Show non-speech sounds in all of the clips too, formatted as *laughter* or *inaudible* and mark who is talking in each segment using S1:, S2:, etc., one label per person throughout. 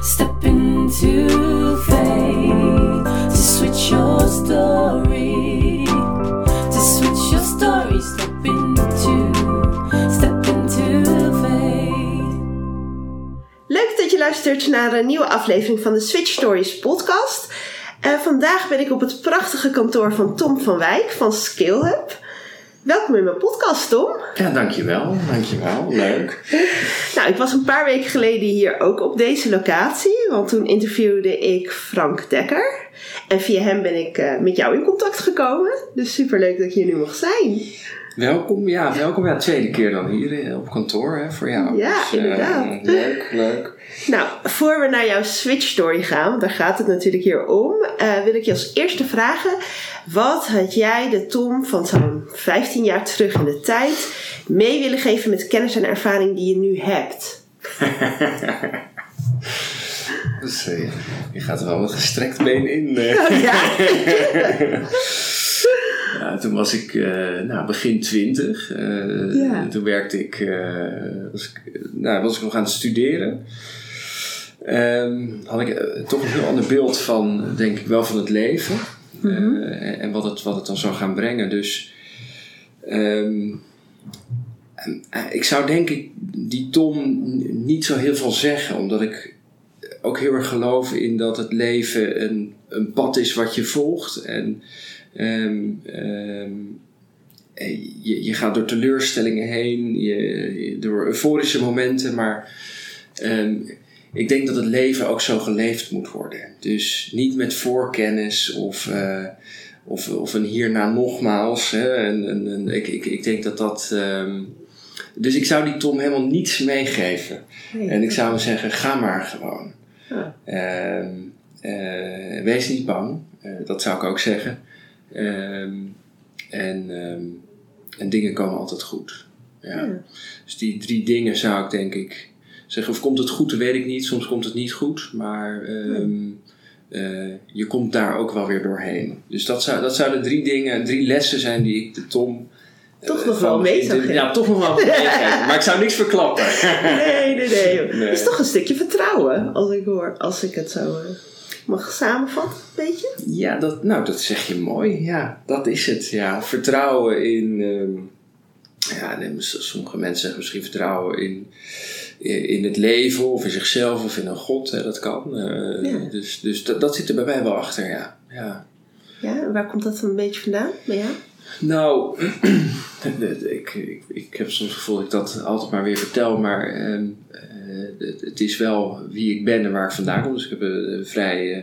S1: step into to switch your story, to switch your story, step into.
S2: Leuk dat je luistert naar een nieuwe aflevering van de Switch Stories podcast. Eh, vandaag ben ik op het prachtige kantoor van Tom van Wijk van SkillHub. Welkom in mijn podcast, Tom.
S3: Ja, dankjewel. Dankjewel. Leuk.
S2: Nou, ik was een paar weken geleden hier ook op deze locatie, want toen interviewde ik Frank Dekker. En via hem ben ik eh, met jou in contact gekomen. Dus superleuk dat je hier nu mag zijn.
S3: Welkom. Ja, welkom. Ja, tweede keer dan hier eh, op kantoor hè, voor jou.
S2: Ja,
S3: Dus, eh,
S2: inderdaad.
S3: leuk, leuk.
S2: Nou, voor we naar jouw Switch Story gaan, want daar gaat het natuurlijk hier om, eh, wil ik je als eerste vragen: wat had jij de Tom van zo'n 15 jaar terug in de tijd mee willen geven met kennis en ervaring die je nu hebt? *laughs*
S3: Dus, je gaat er wel met gestrekt been in. eh.
S2: ja. *laughs*
S3: Ja, toen was ik eh, nou, begin twintig. Eh,
S2: Ja.
S3: Toen werkte ik, was ik, nou, was ik nog aan het studeren. Ehm, had ik eh, toch een heel ander beeld van, denk ik wel, van het leven. Eh, en, en wat, het, wat het dan zou gaan brengen. Dus ehm, eh, ik zou denk ik die Tom niet zo heel veel zeggen. Omdat ik ook heel erg geloof in dat het leven een, een pad is wat je volgt. En Ehm, ehm, eh, je, je gaat door teleurstellingen heen, je, door euforische momenten, maar ik denk dat het leven ook zo geleefd moet worden. Dus niet met voorkennis of, eh, of, of een hierna nogmaals. Hè. En, en, en ik, ik, ik denk dat dat. ehm, dus ik zou die Tom helemaal niets meegeven. En ik zou hem zeggen: ga maar gewoon.
S2: Ja.
S3: Ehm, eh, wees niet bang, Eh, dat zou ik ook zeggen. Ehm, en, en dingen komen altijd goed. Ja.
S2: Ja.
S3: Dus die drie dingen zou ik denk ik zeggen. Of komt het goed, weet ik niet. Soms komt het niet goed. Maar ehm, eh, je komt daar ook wel weer doorheen. Dus dat, zou, dat zouden drie dingen, drie lessen zijn die ik de Tom...
S2: Toch
S3: eh,
S2: nog
S3: van
S2: wel mee zou geven.
S3: Ja, toch nog wel meegeven. maar ik zou niks verklappen. *laughs*
S2: Nee, nee, nee.
S3: Nee.
S2: Het is toch een stukje vertrouwen, als ik hoor, als ik het zo eh, mag samenvatten, een beetje.
S3: Ja, dat, nou, dat zeg je mooi. Ja, dat is het. Ja, vertrouwen in. ehm, ja, nee, sommige mensen zeggen misschien vertrouwen in, in het leven of in zichzelf of in een God. Hè, dat kan. Eh,
S2: Ja.
S3: Dus, dus dat, dat zit er bij mij wel achter, ja. ja.
S2: Ja, en waar komt dat dan een beetje vandaan bij jou?
S3: Nou, *clears throat* ik, ik, ik heb soms het gevoel dat ik dat altijd maar weer vertel, maar ehm, eh, het, is wel wie ik ben en waar ik vandaan kom. Dus ik heb een, een vrij eh,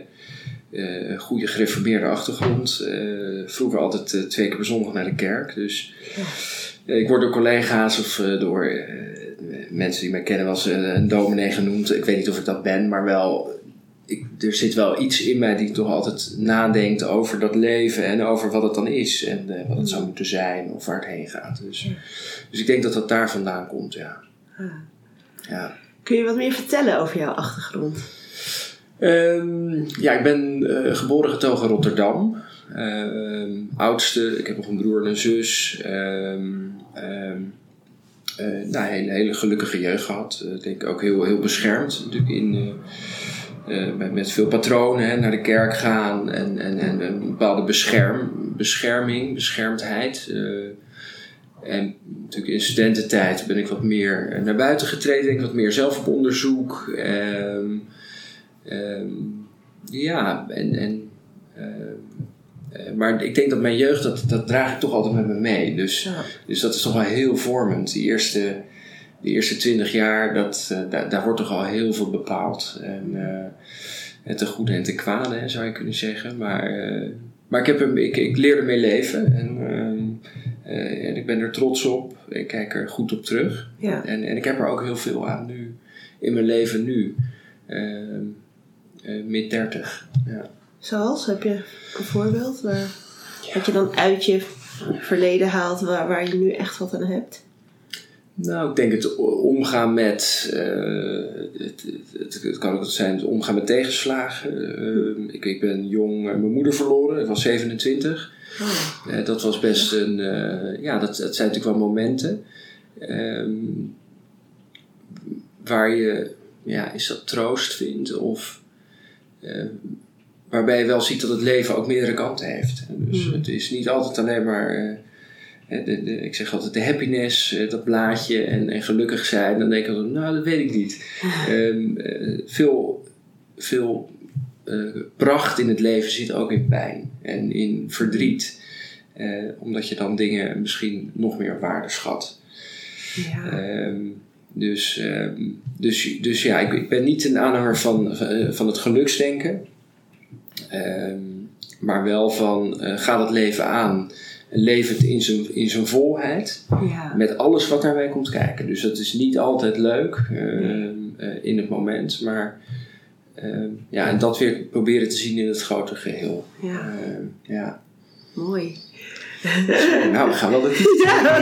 S3: eh, goede gereformeerde achtergrond. Eh, vroeger altijd eh, twee keer per zondag naar de kerk. Dus eh, ik word door collega's of eh, door eh, mensen die mij kennen wel eens eh, een dominee genoemd. Ik weet niet of ik dat ben, maar wel ik, er zit wel iets in mij die toch altijd nadenkt over dat leven en over wat het dan is en eh, wat het zou moeten zijn of waar het heen gaat. Dus,
S2: Ja.
S3: dus ik denk dat dat daar vandaan komt, ja.
S2: Ah.
S3: ja.
S2: Kun je wat meer vertellen over jouw achtergrond?
S3: Ehm, ja, ik ben eh, geboren getogen in Rotterdam. Ehm, oudste, ik heb nog een broer en een zus. Ehm, ehm, eh, nou, een hele, gelukkige jeugd gehad. Eh, Ik denk ook heel, heel beschermd. Natuurlijk in, eh, met, met veel patronen hè, naar de kerk gaan en, en, en een bepaalde bescherm, bescherming, beschermdheid. En natuurlijk in studententijd ben ik wat meer naar buiten getreden, denk ik wat meer zelf op onderzoek. Ja, en, en, maar ik denk dat mijn jeugd, dat, dat draag ik toch altijd met me mee. Dus,
S2: Ja.
S3: dus dat is toch wel heel vormend. Die eerste, die eerste twintig jaar, dat, eh, daar, daar wordt toch al heel veel bepaald. En, eh, het te goede en te kwade, hè, zou je kunnen zeggen. Maar, eh, maar ik, heb hem, ik, ik leer ermee leven. En, eh, en ik ben er trots op. Ik kijk er goed op terug.
S2: Ja.
S3: En, en ik heb er ook heel veel aan nu, in mijn leven nu. Mid 30. Ja.
S2: Zoals, heb je een voorbeeld waar, wat je dan uit je verleden haalt waar, waar je nu echt wat aan hebt?
S3: Nou, ik denk het omgaan met, eh, het, het, het kan ook zijn het omgaan met tegenslagen. Eh, ik, ik ben jong eh, mijn moeder verloren, ik was 27.
S2: Oh.
S3: Eh, dat was best een, ja, dat, dat zijn natuurlijk wel momenten. ehm, waar je ja, is dat troost vindt of waarbij je wel ziet dat het leven ook meerdere kanten heeft. Dus
S2: Mm.
S3: het is niet altijd alleen maar, eh, eh, de, de, ik zeg altijd de happiness, eh, dat blaadje en, en gelukkig zijn. Dan denk ik altijd, nou dat weet ik niet. *laughs* Ehm, eh, veel veel pracht in het leven zit ook in pijn en in verdriet. Omdat je dan dingen misschien nog meer waarde schat.
S2: Ja.
S3: Ehm, dus, ehm, dus, dus ja, ik, ik ben niet een aanhanger van, van het geluksdenken. Ehm, maar wel van uh, ga het leven aan. Leef het in zijn, in zijn volheid.
S2: ja.
S3: Met alles wat daarbij komt kijken. Dus dat is niet altijd leuk ehm, eh, in het moment. Maar ehm, ja, en dat weer proberen te zien in het grote geheel.
S2: ja.
S3: Ja.
S2: Mooi.
S3: Nou, we gaan wel de *laughs* diepte
S2: Ja,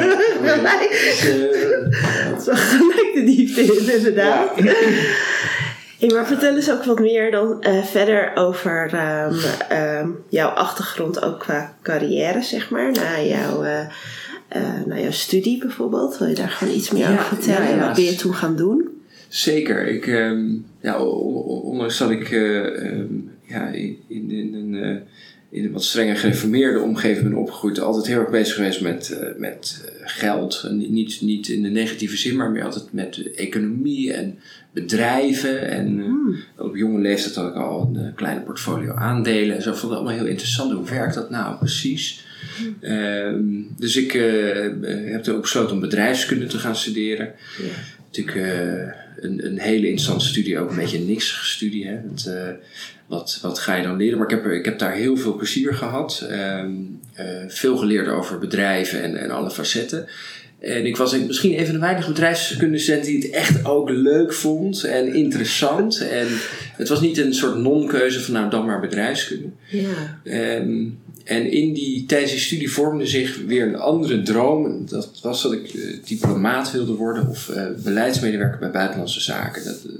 S2: gelijk.
S3: Eh,
S2: Dat is wel gelijk de diepte in, inderdaad. Hey, maar vertel eens ook wat meer dan eh, verder over ehm, ehm, jouw achtergrond, ook qua carrière, zeg maar. Na jouw, eh, eh, na jouw studie bijvoorbeeld. Wil je daar gewoon iets meer
S3: Ja,
S2: over vertellen?
S3: ja.
S2: Wat ben je toen gaan doen?
S3: Zeker. Ik, ehm, ja, ondanks dat ik ja, in, in, in een, in een wat strenger gereformeerde omgeving ben opgegroeid, altijd heel erg bezig geweest met, met geld. En niet, niet in de negatieve zin, maar meer altijd met economie en bedrijven. En eh, op jonge leeftijd had ik al een eh, kleine portfolio aandelen en zo. Ik vond het allemaal heel interessant. Hoe werkt dat nou precies? Ehm, dus ik eh, heb toen ook besloten om bedrijfskunde te gaan studeren
S2: Ja.
S3: natuurlijk een, een hele interessante studie, ook een beetje een niks studie. Hè? Want, wat, wat ga je dan leren? Maar ik heb, er, ik heb daar heel veel plezier gehad. Eh, veel geleerd over bedrijven en, en alle facetten. En ik was misschien een van de weinige bedrijfskundestudenten die het echt ook leuk vond en interessant. En het was niet een soort non-keuze van nou dan maar bedrijfskunde.
S2: Ja.
S3: Ehm, en in die, tijdens die studie vormde zich weer een andere droom. Dat was dat ik eh, diplomaat wilde worden of eh, beleidsmedewerker bij buitenlandse zaken. Dat, eh,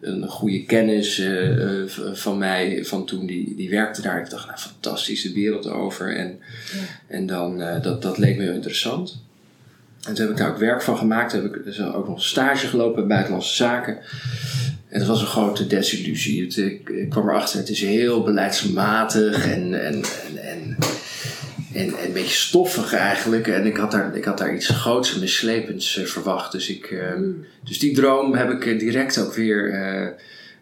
S3: een goede kennis van mij van toen, die, die werkte daar. Ik dacht, nou fantastisch, de wereld over. En, en dan, dat, dat leek me heel interessant. En toen heb ik daar ook werk van gemaakt. Toen heb ik dus ook nog stage gelopen bij buitenlandse zaken. En dat was een grote desillusie. Het, ik, ik kwam erachter, het is heel beleidsmatig en, en, en, en, en, en een beetje stoffig eigenlijk. En ik had daar, ik had daar iets groots en mislepends eh, verwacht. Dus, ik, eh, dus die droom heb ik eh, direct ook weer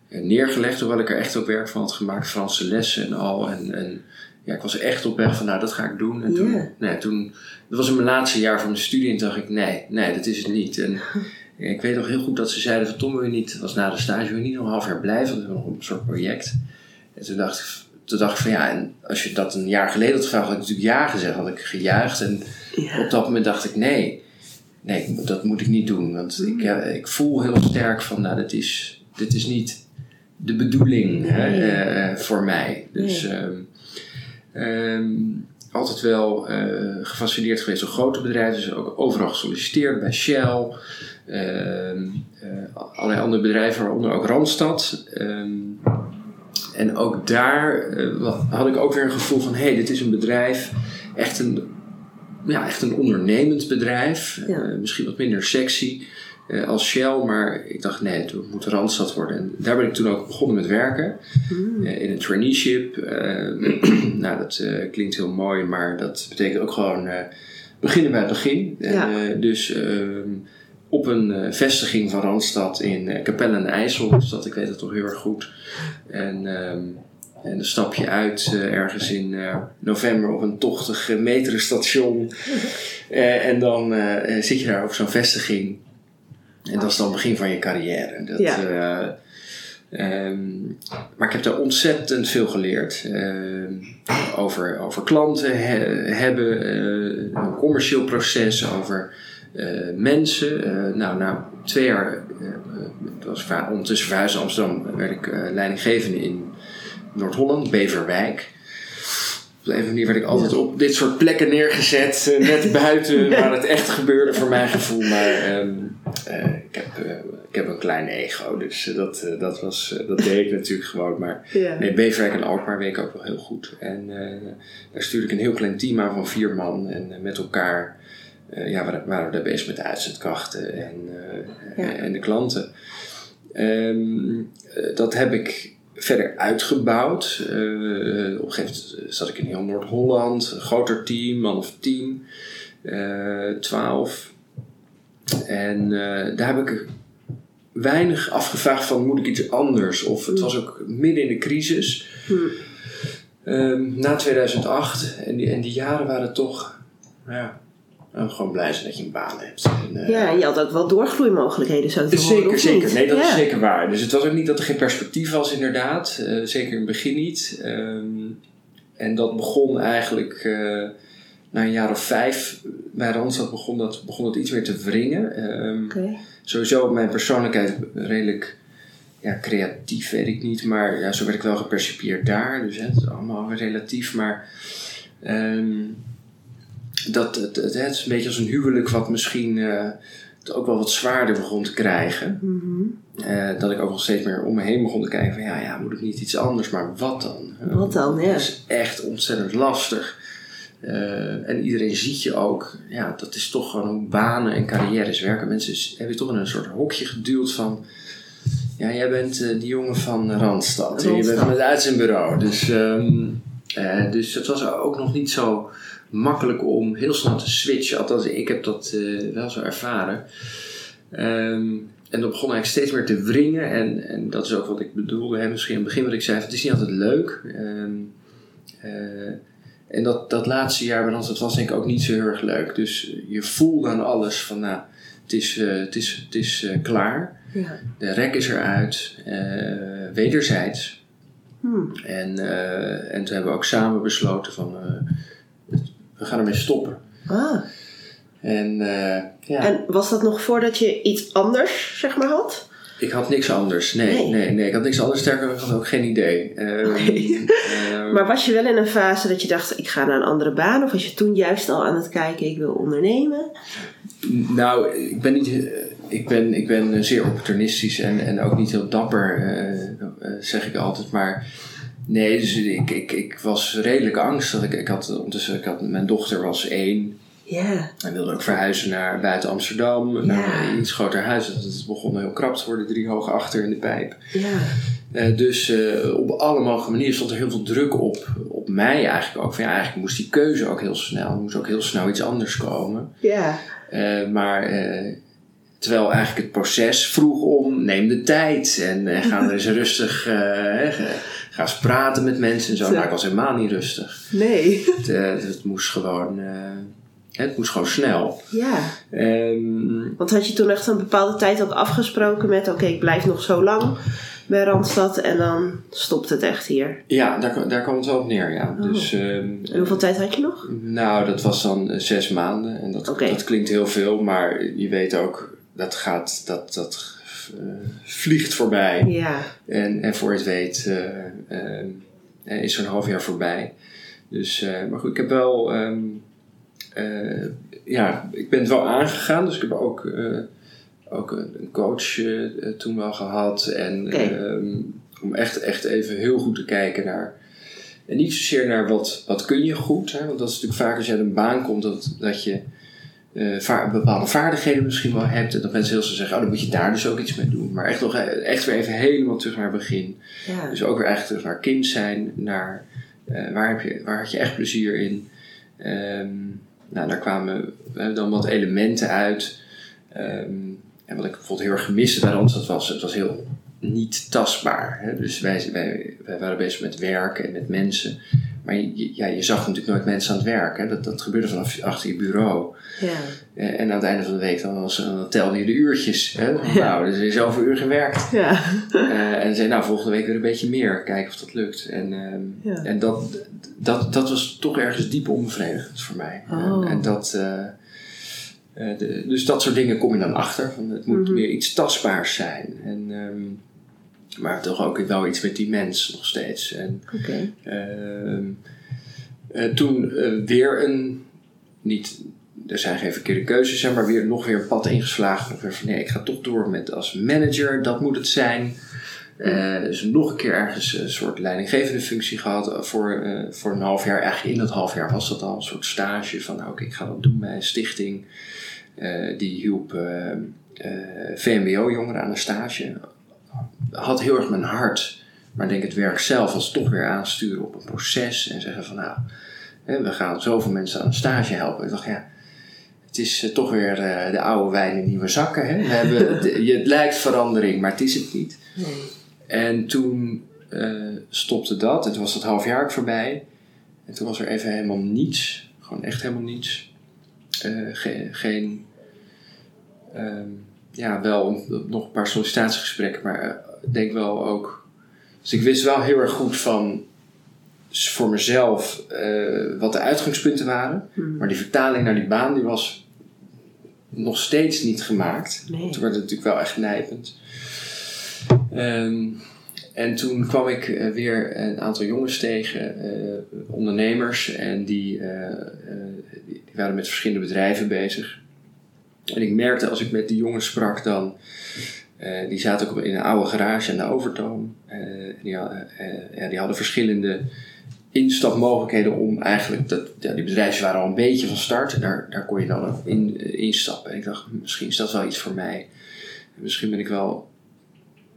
S3: neergelegd. Hoewel ik er echt ook werk van had gemaakt. Franse lessen en al. En, en ja, ik was echt op weg van, nou dat ga ik doen. En toen, nee, toen, dat was in mijn laatste jaar van mijn studie. En toen dacht ik, nee, nee, dat is het niet. En *laughs* ik weet nog heel goed dat ze zeiden van Tom wil je niet, was na de stage, wil je niet nog een half jaar blijven? Want we hebben nog een soort project. En toen dacht ik, toen dacht ik van ja, en als je dat een jaar geleden had gevraagd, had ik natuurlijk ja gezegd, had ik gejuicht. En op dat moment dacht ik nee, nee, dat moet ik niet doen. Want ik, ja, ik voel heel sterk van nou, dit is, dit is niet de bedoeling hè,
S2: Nee.
S3: eh, voor mij. Dus
S2: Nee.
S3: ehm, ehm, altijd wel eh, gefascineerd geweest door grote bedrijven. Dus ook overal gesolliciteerd bij Shell. ehm, eh, allerlei andere bedrijven, waaronder ook Randstad. Ehm, en ook daar eh, had ik ook weer een gevoel van... hé, hey, dit is een bedrijf, echt een, ja, echt een ondernemend bedrijf.
S2: Ja.
S3: Misschien wat minder sexy eh, als Shell. Maar ik dacht, nee, het moet Randstad worden. En daar ben ik toen ook begonnen met werken.
S2: Mm.
S3: Eh, in een traineeship. Eh, *clears throat* nou, dat klinkt heel mooi, maar dat betekent ook gewoon beginnen bij het begin.
S2: Ja.
S3: dus ehm, op een vestiging van Randstad in Capelle en IJssel. Dus dat, ik weet het toch heel erg goed. En, ehm, en dan stap je uit ergens in november op een tochtig metrostation. *laughs* Eh, en dan zit je daar op zo'n vestiging. En dat is dan het begin van je carrière. Dat,
S2: Ja.
S3: eh, ehm, maar ik heb daar ontzettend veel geleerd. Ehm, over, over klanten he- hebben, eh, een commercieel proces, over eh, mensen. Eh, nou, na twee jaar, eh, eh, het was ondertussen verhuisd naar Amsterdam, werd ik eh, leidinggevende in Noord-Holland, Beverwijk. Op de een of andere manier werd ik altijd op dit soort plekken neergezet, eh, net *laughs* buiten waar het echt gebeurde voor mijn gevoel. Maar ehm, eh, ik, heb, eh, ik heb een klein ego, dus dat, dat, was, dat deed ik natuurlijk gewoon. Maar
S2: Ja.
S3: nee, Beverwijk en Alkmaar weet ik ook wel heel goed. En daar stuurde ik een heel klein team aan van vier man en met elkaar ja, waren, waren we daar bezig met de uitzendkrachten en,
S2: Ja.
S3: en de klanten. Ehm, eh, dat heb ik verder uitgebouwd. Eh, op een gegeven moment zat ik in heel Noord-Holland, een groter team, man of tien, eh, twaalf. en eh, daar heb ik weinig afgevraagd van moet ik iets anders? Of het was ook midden in de crisis.
S2: Hmm.
S3: Ehm, na 2008. En die, en die jaren waren toch... Ja, nou, gewoon blij zijn dat je een baan hebt. En, eh,
S2: Ja, je had ook wel doorgroeimogelijkheden zo te horen,
S3: Zeker,
S2: of
S3: zeker. Nee, dat
S2: ja.
S3: is zeker waar. Dus het was ook niet dat er geen perspectief was, inderdaad. Eh, zeker in het begin niet. Ehm, en dat begon eigenlijk eh, na een jaar of vijf bij Randstad begon dat, begon dat iets meer te wringen. Ehm,
S2: Oké.
S3: Sowieso mijn persoonlijkheid redelijk ja, creatief, weet ik niet. Maar ja, zo werd ik wel gepercipieerd daar. Dus hè, het is allemaal relatief. Maar ehm, dat, het, het, het is een beetje als een huwelijk wat misschien eh, het ook wel wat zwaarder begon te krijgen.
S2: Mhm.
S3: Eh, dat ik ook nog steeds meer om me heen begon te kijken van ja, ja, moet ik niet iets anders, maar wat dan?
S2: Wat dan, ja.
S3: Dat is echt ontzettend lastig. Eh, en iedereen ziet je ook, ja, dat is toch gewoon hoe banen en carrières werken. Mensen hebben je toch in een soort hokje geduwd van, ja, jij bent eh, die jongen van Randstad. En Je bent
S2: Randstad.
S3: van het uitzendbureau. Dus, ehm, eh, dus het was ook nog niet zo makkelijk om heel snel te switchen. Althans, ik heb dat eh, wel zo ervaren. Ehm, en dat begon eigenlijk steeds meer te wringen. En, en dat is ook wat ik bedoelde. Hè? Misschien in het begin wat ik zei. Het is niet altijd leuk. Ehm, eh, en dat, dat laatste jaar bij Randstad was denk ik ook niet zo heel erg leuk. Dus je voelde aan alles van nou, het is, eh, het is, het is klaar.
S2: Ja.
S3: De rek is eruit. wederzijds.
S2: Hmm.
S3: En, en toen hebben we ook samen besloten van we gaan ermee stoppen.
S2: Ah.
S3: En eh, ja,
S2: En was dat nog voordat je iets anders, zeg maar, had?
S3: ik had niks anders. Nee,
S2: Nee.
S3: nee, nee, ik had niks anders. Sterker, ik had ook geen idee. Ehm, ehm,
S2: Maar was je wel in een fase dat je dacht, ik ga naar een andere baan? Of was je toen juist al aan het kijken, ik wil ondernemen?
S3: Nou, ik ben niet. eh, Ik ben, ik ben zeer opportunistisch en, en ook niet heel dapper, eh, zeg ik altijd. Maar nee, dus ik, ik, ik was redelijk angstig. Ik, ik had ondertussen, ik had, mijn dochter was één.
S2: Ja.
S3: Hij wilde ook verhuizen naar buiten Amsterdam, naar een iets groter huis. Het begon heel krap te worden, drie hoog achter in de pijp.
S2: Ja.
S3: Eh, dus eh, op alle mogelijke manieren stond er heel veel druk op, op mij eigenlijk ook. Van, ja, eigenlijk moest die keuze ook heel snel. Er moest ook heel snel iets anders komen.
S2: Ja.
S3: Eh, maar terwijl eigenlijk het proces vroeg om, neem de tijd en ga er eens *laughs* rustig, ga- eens praten met mensen en zo. Nou, ik was helemaal niet rustig.
S2: Nee.
S3: Het, eh, het moest gewoon, eh, het moest gewoon snel.
S2: Ja.
S3: Ehm,
S2: Want had je toen echt een bepaalde tijd ook afgesproken met, oké, ik blijf nog zo lang bij Randstad en dan stopt het echt hier.
S3: ja, daar, daar kwam het wel op neer, ja.
S2: Oh.
S3: Dus, ehm,
S2: En hoeveel tijd had je nog?
S3: Nou, dat was dan eh, zes maanden. En dat, dat klinkt heel veel, maar je weet ook, dat gaat, dat, dat vliegt voorbij.
S2: Ja.
S3: En, en voor het weet eh, eh, is zo'n half jaar voorbij. Dus, eh, maar goed, ik heb wel, ehm, eh, ja, ik ben het wel aangegaan. Dus ik heb ook, eh, ook een, coach eh, eh, toen wel gehad. En ehm, om echt, echt even heel goed te kijken naar, en niet zozeer naar wat, wat kun je goed. Hè? Want dat is natuurlijk vaak als je uit een baan komt, dat, dat je va- bepaalde vaardigheden misschien wel hebt. En dat mensen heel snel zeggen, oh, dan moet je daar dus ook iets mee doen. Maar echt, nog, eh, echt weer even helemaal terug naar het begin.
S2: Ja.
S3: Dus ook weer eigenlijk terug naar kind zijn, naar eh, waar, heb je, waar had je echt plezier in. Ehm, nou, daar kwamen dan wat elementen uit. Ehm, en wat ik bijvoorbeeld heel erg gemiste bij Randstad was, het was heel niet tastbaar. Hè? Dus wij, wij, wij waren bezig met werk en met mensen. Maar je, ja, je zag natuurlijk nooit mensen aan het werk. Hè? Dat, dat gebeurde vanaf achter je bureau.
S2: Ja.
S3: Eh, en aan het einde van de week dan, was, dan telde je de uurtjes. Hè? Nou, dus er is zoveel uur gewerkt.
S2: Ja.
S3: Eh, en zei, nou, volgende week weer een beetje meer. Kijken of dat lukt. En, ehm,
S2: Ja.
S3: en dat, dat, dat was toch ergens diep onbevredigend voor mij.
S2: Oh.
S3: En, en dat, eh, de, dus dat soort dingen kom je dan achter. Van, het moet
S2: Mhm.
S3: meer iets tastbaars zijn. En, ehm, maar toch ook wel iets met die mens nog steeds. En,
S2: Oké.
S3: Ehm, eh, toen eh, weer een, niet, er zijn geen verkeerde keuzes, hè, maar weer, nog weer een pad ingeslagen. Weer van nee, ik ga toch door met als manager, dat moet het zijn. Eh, dus nog een keer ergens een soort leidinggevende functie gehad eh, voor, voor een half jaar. Eigenlijk in dat half jaar was dat al een soort stage van nou, oké, ik ga dat doen bij een stichting. Die hielp VMBO-jongeren aan een stage had heel erg mijn hart. Maar ik denk het werk zelf was toch weer aansturen op een proces. En zeggen van nou, hè, we gaan zoveel mensen aan een stage helpen. Ik dacht ja, het is eh, toch weer eh, de oude wijn in nieuwe zakken. Hè? We hebben, *laughs* het, het lijkt verandering, maar het is het niet.
S2: Nee.
S3: En toen eh, stopte dat. En toen was dat half jaar voorbij. En toen was er even helemaal niets. Gewoon echt helemaal niets. Ge- geen... ehm, ja, wel nog een paar sollicitatiegesprekken. Maar denk wel ook... Dus ik wist wel heel erg goed van... s- Voor mezelf eh, wat de uitgangspunten waren.
S2: Hmm.
S3: Maar die vertaling naar die baan die was nog steeds niet gemaakt.
S2: Nee.
S3: Toen werd het natuurlijk wel echt nijpend. Ehm, en toen kwam ik eh, weer een aantal jongens tegen, eh, ondernemers, en die, die, die waren met verschillende bedrijven bezig. En ik merkte als ik met die jongens sprak, dan. Eh, die zaten ook in een oude garage aan de Overtoom. Eh, die, hadden- eh, ja, die hadden verschillende instapmogelijkheden om eigenlijk. Dat, ja, die bedrijven waren al een beetje van start. En daar, daar kon je dan ook in, instappen. En ik dacht, misschien is dat wel iets voor mij. Misschien ben ik wel.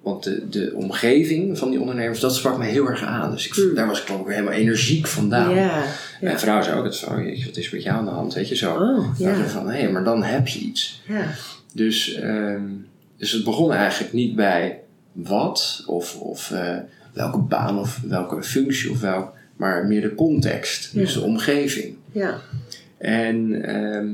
S3: Want de, de omgeving van die ondernemers, dat sprak me heel erg aan. Dus ik,
S2: Hmm.
S3: daar was ik gewoon weer helemaal energiek vandaan.
S2: Ja.
S3: Mijn vrouw zei ook, het jeetje, wat is met jou aan de hand? Weet je zo.
S2: Oh, ja.
S3: van, hé, maar dan heb je iets. Dus, ehm, dus het begon eigenlijk niet bij wat of, of eh, welke baan of welke functie of welk, maar meer de context, dus de omgeving.
S2: Ja.
S3: En, ehm,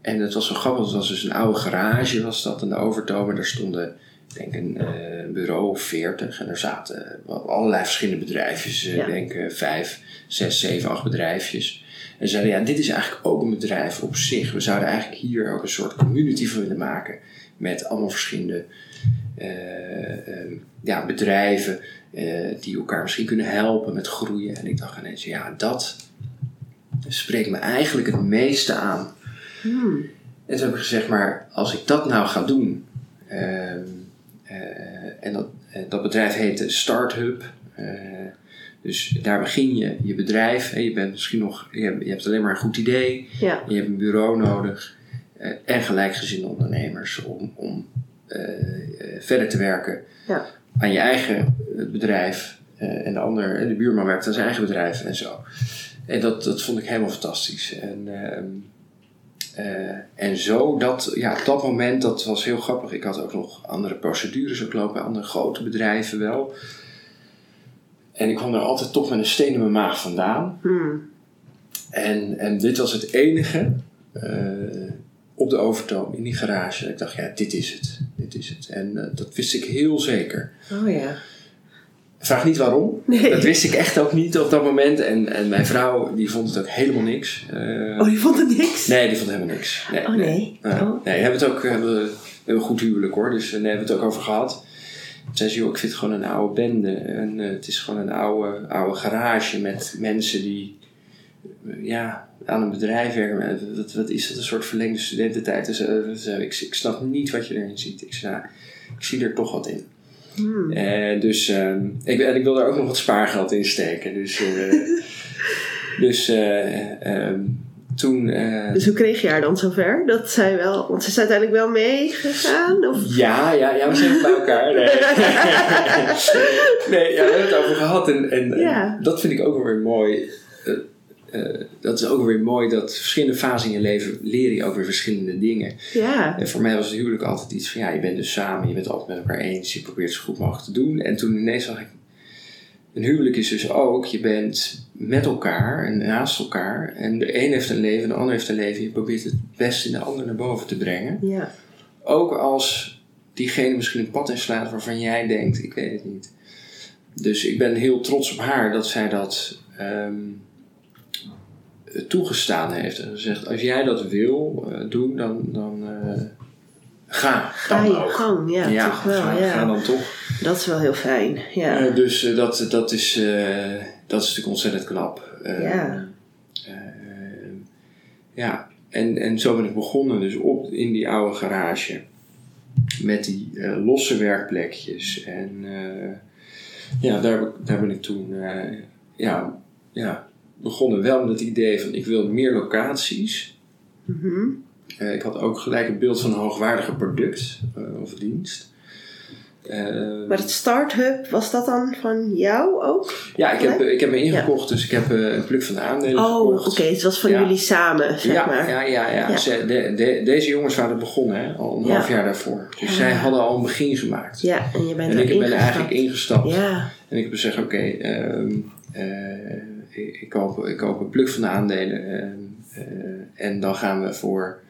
S3: en het was zo grappig, het was dus een oude garage was dat aan de Overtoom en daar stonden ik denk een eh, bureau of veertig en er zaten wel allerlei verschillende bedrijfjes, eh,
S2: Ja.
S3: ik denk vijf, zes, zeven, acht bedrijfjs. En ze zeiden, ja, dit is eigenlijk ook een bedrijf op zich. We zouden eigenlijk hier ook een soort community van willen maken. Met allemaal verschillende eh, eh, ja, bedrijven eh, die elkaar misschien kunnen helpen met groeien. En ik dacht ineens, ja, dat spreekt me eigenlijk het meeste aan.
S2: Hmm.
S3: En toen heb ik gezegd, maar als ik dat nou ga doen. ehm, eh, en dat, dat bedrijf heette Starthub. eh, dus daar begin je je bedrijf. En je bent misschien nog, je hebt, je hebt alleen maar een goed idee.
S2: Ja.
S3: Je hebt een bureau nodig. Eh, en gelijkgezinde ondernemers om, om eh, eh, verder te werken
S2: Ja.
S3: aan je eigen bedrijf. en de ander, en de buurman werkt aan zijn eigen bedrijf en zo. En dat, dat vond ik helemaal fantastisch. En, ehm, eh, en zo, dat, ja, op dat moment, dat was heel grappig. Ik had ook nog andere procedures ook lopen, andere grote bedrijven wel. En ik kwam er altijd toch met een steen in mijn maag vandaan.
S2: Hmm.
S3: En, en dit was het enige op de overtoom in die garage. Ik dacht, ja, dit is het. Dit is het. En eh, dat wist ik heel zeker.
S2: Oh ja.
S3: Vraag niet waarom.
S2: Nee.
S3: Dat wist ik echt ook niet op dat moment. En, en mijn vrouw, die vond het ook helemaal niks. Eh,
S2: Oh, die vond het niks?
S3: Nee, die vond helemaal niks. Nee,
S2: Oh nee.
S3: Nee,
S2: Oh.
S3: nee, hebben het ook, hebben, we hebben een goed huwelijk hoor, dus nee, hebben we het ook over gehad. Toen zei ze, joh, ik vind het gewoon een oude bende. En het is gewoon een oude, oude garage met mensen die ja, aan een bedrijf werken. Wat, wat is dat, een soort verlengde studententijd? Dus, eh, ik, ik snap niet wat je erin ziet. Ik, nou, ik zie er toch wat in.
S2: Hmm.
S3: Eh, dus ehm, ik, en ik wil daar ook nog wat spaargeld in steken. Dus, *laughs* dus eh, ehm, toen...
S2: Dus hoe kreeg je haar dan zover? Dat zij wel, want ze is uiteindelijk wel meegegaan? Of?
S3: Ja, ja, ja, we zijn bij elkaar. *laughs* Nee, nee ja, we hebben het over gehad. En, en, en dat vind ik ook wel weer mooi. Eh, eh, dat is ook weer mooi dat verschillende fasen in je leven leer je ook weer verschillende dingen.
S2: Ja.
S3: En voor mij was het huwelijk altijd iets van ja, je bent dus samen, je bent altijd met elkaar eens, je probeert het zo goed mogelijk te doen. En toen ineens zag ik, een huwelijk is dus ook, je bent met elkaar en naast elkaar. En de een heeft een leven, de ander heeft een leven. Je probeert het beste in de ander naar boven te brengen.
S2: Ja.
S3: Ook als diegene misschien een pad inslaat waarvan jij denkt, ik weet het niet. Dus ik ben heel trots op haar dat zij dat ehm, toegestaan heeft. En gezegd, als jij dat wil eh, doen, dan, dan eh, ga.
S2: Ga
S3: dan
S2: je
S3: ook.
S2: gang, ja, toch wel.
S3: ga,
S2: ja.
S3: ga dan toch.
S2: Dat is wel heel fijn. Ja.
S3: Eh, dus dat, dat, is, dat is natuurlijk ontzettend knap.
S2: Ja.
S3: ja, en, en zo ben ik begonnen, dus op, in die oude garage. Met die losse werkplekjes. En ja, daar, daar ben ik toen ja, ja, begonnen. Wel met het idee van ik wil meer locaties.
S2: Mhm.
S3: Eh, ik had ook gelijk een beeld van een hoogwaardige product eh, of dienst. Eh,
S2: Maar het Startup, was dat dan van jou ook?
S3: ja, ik heb, ik heb me ingekocht, dus ik heb een pluk van de aandelen
S2: Oh, oké.
S3: gekocht.
S2: Het was van
S3: Ja.
S2: jullie samen, zeg
S3: ja,
S2: maar.
S3: ja, ja, ja. Ze- de, de- deze jongens waren begonnen hè, al een half jaar daarvoor. Dus
S2: Ja.
S3: zij hadden al een begin gemaakt.
S2: Ja, en je bent
S3: en ik ben er eigenlijk
S2: gestapt.
S3: ingestapt.
S2: Ja,
S3: En ik heb gezegd, oké, ehm, eh, ik, koop, ik koop een pluk van de aandelen. ehm, eh, en dan gaan we voor...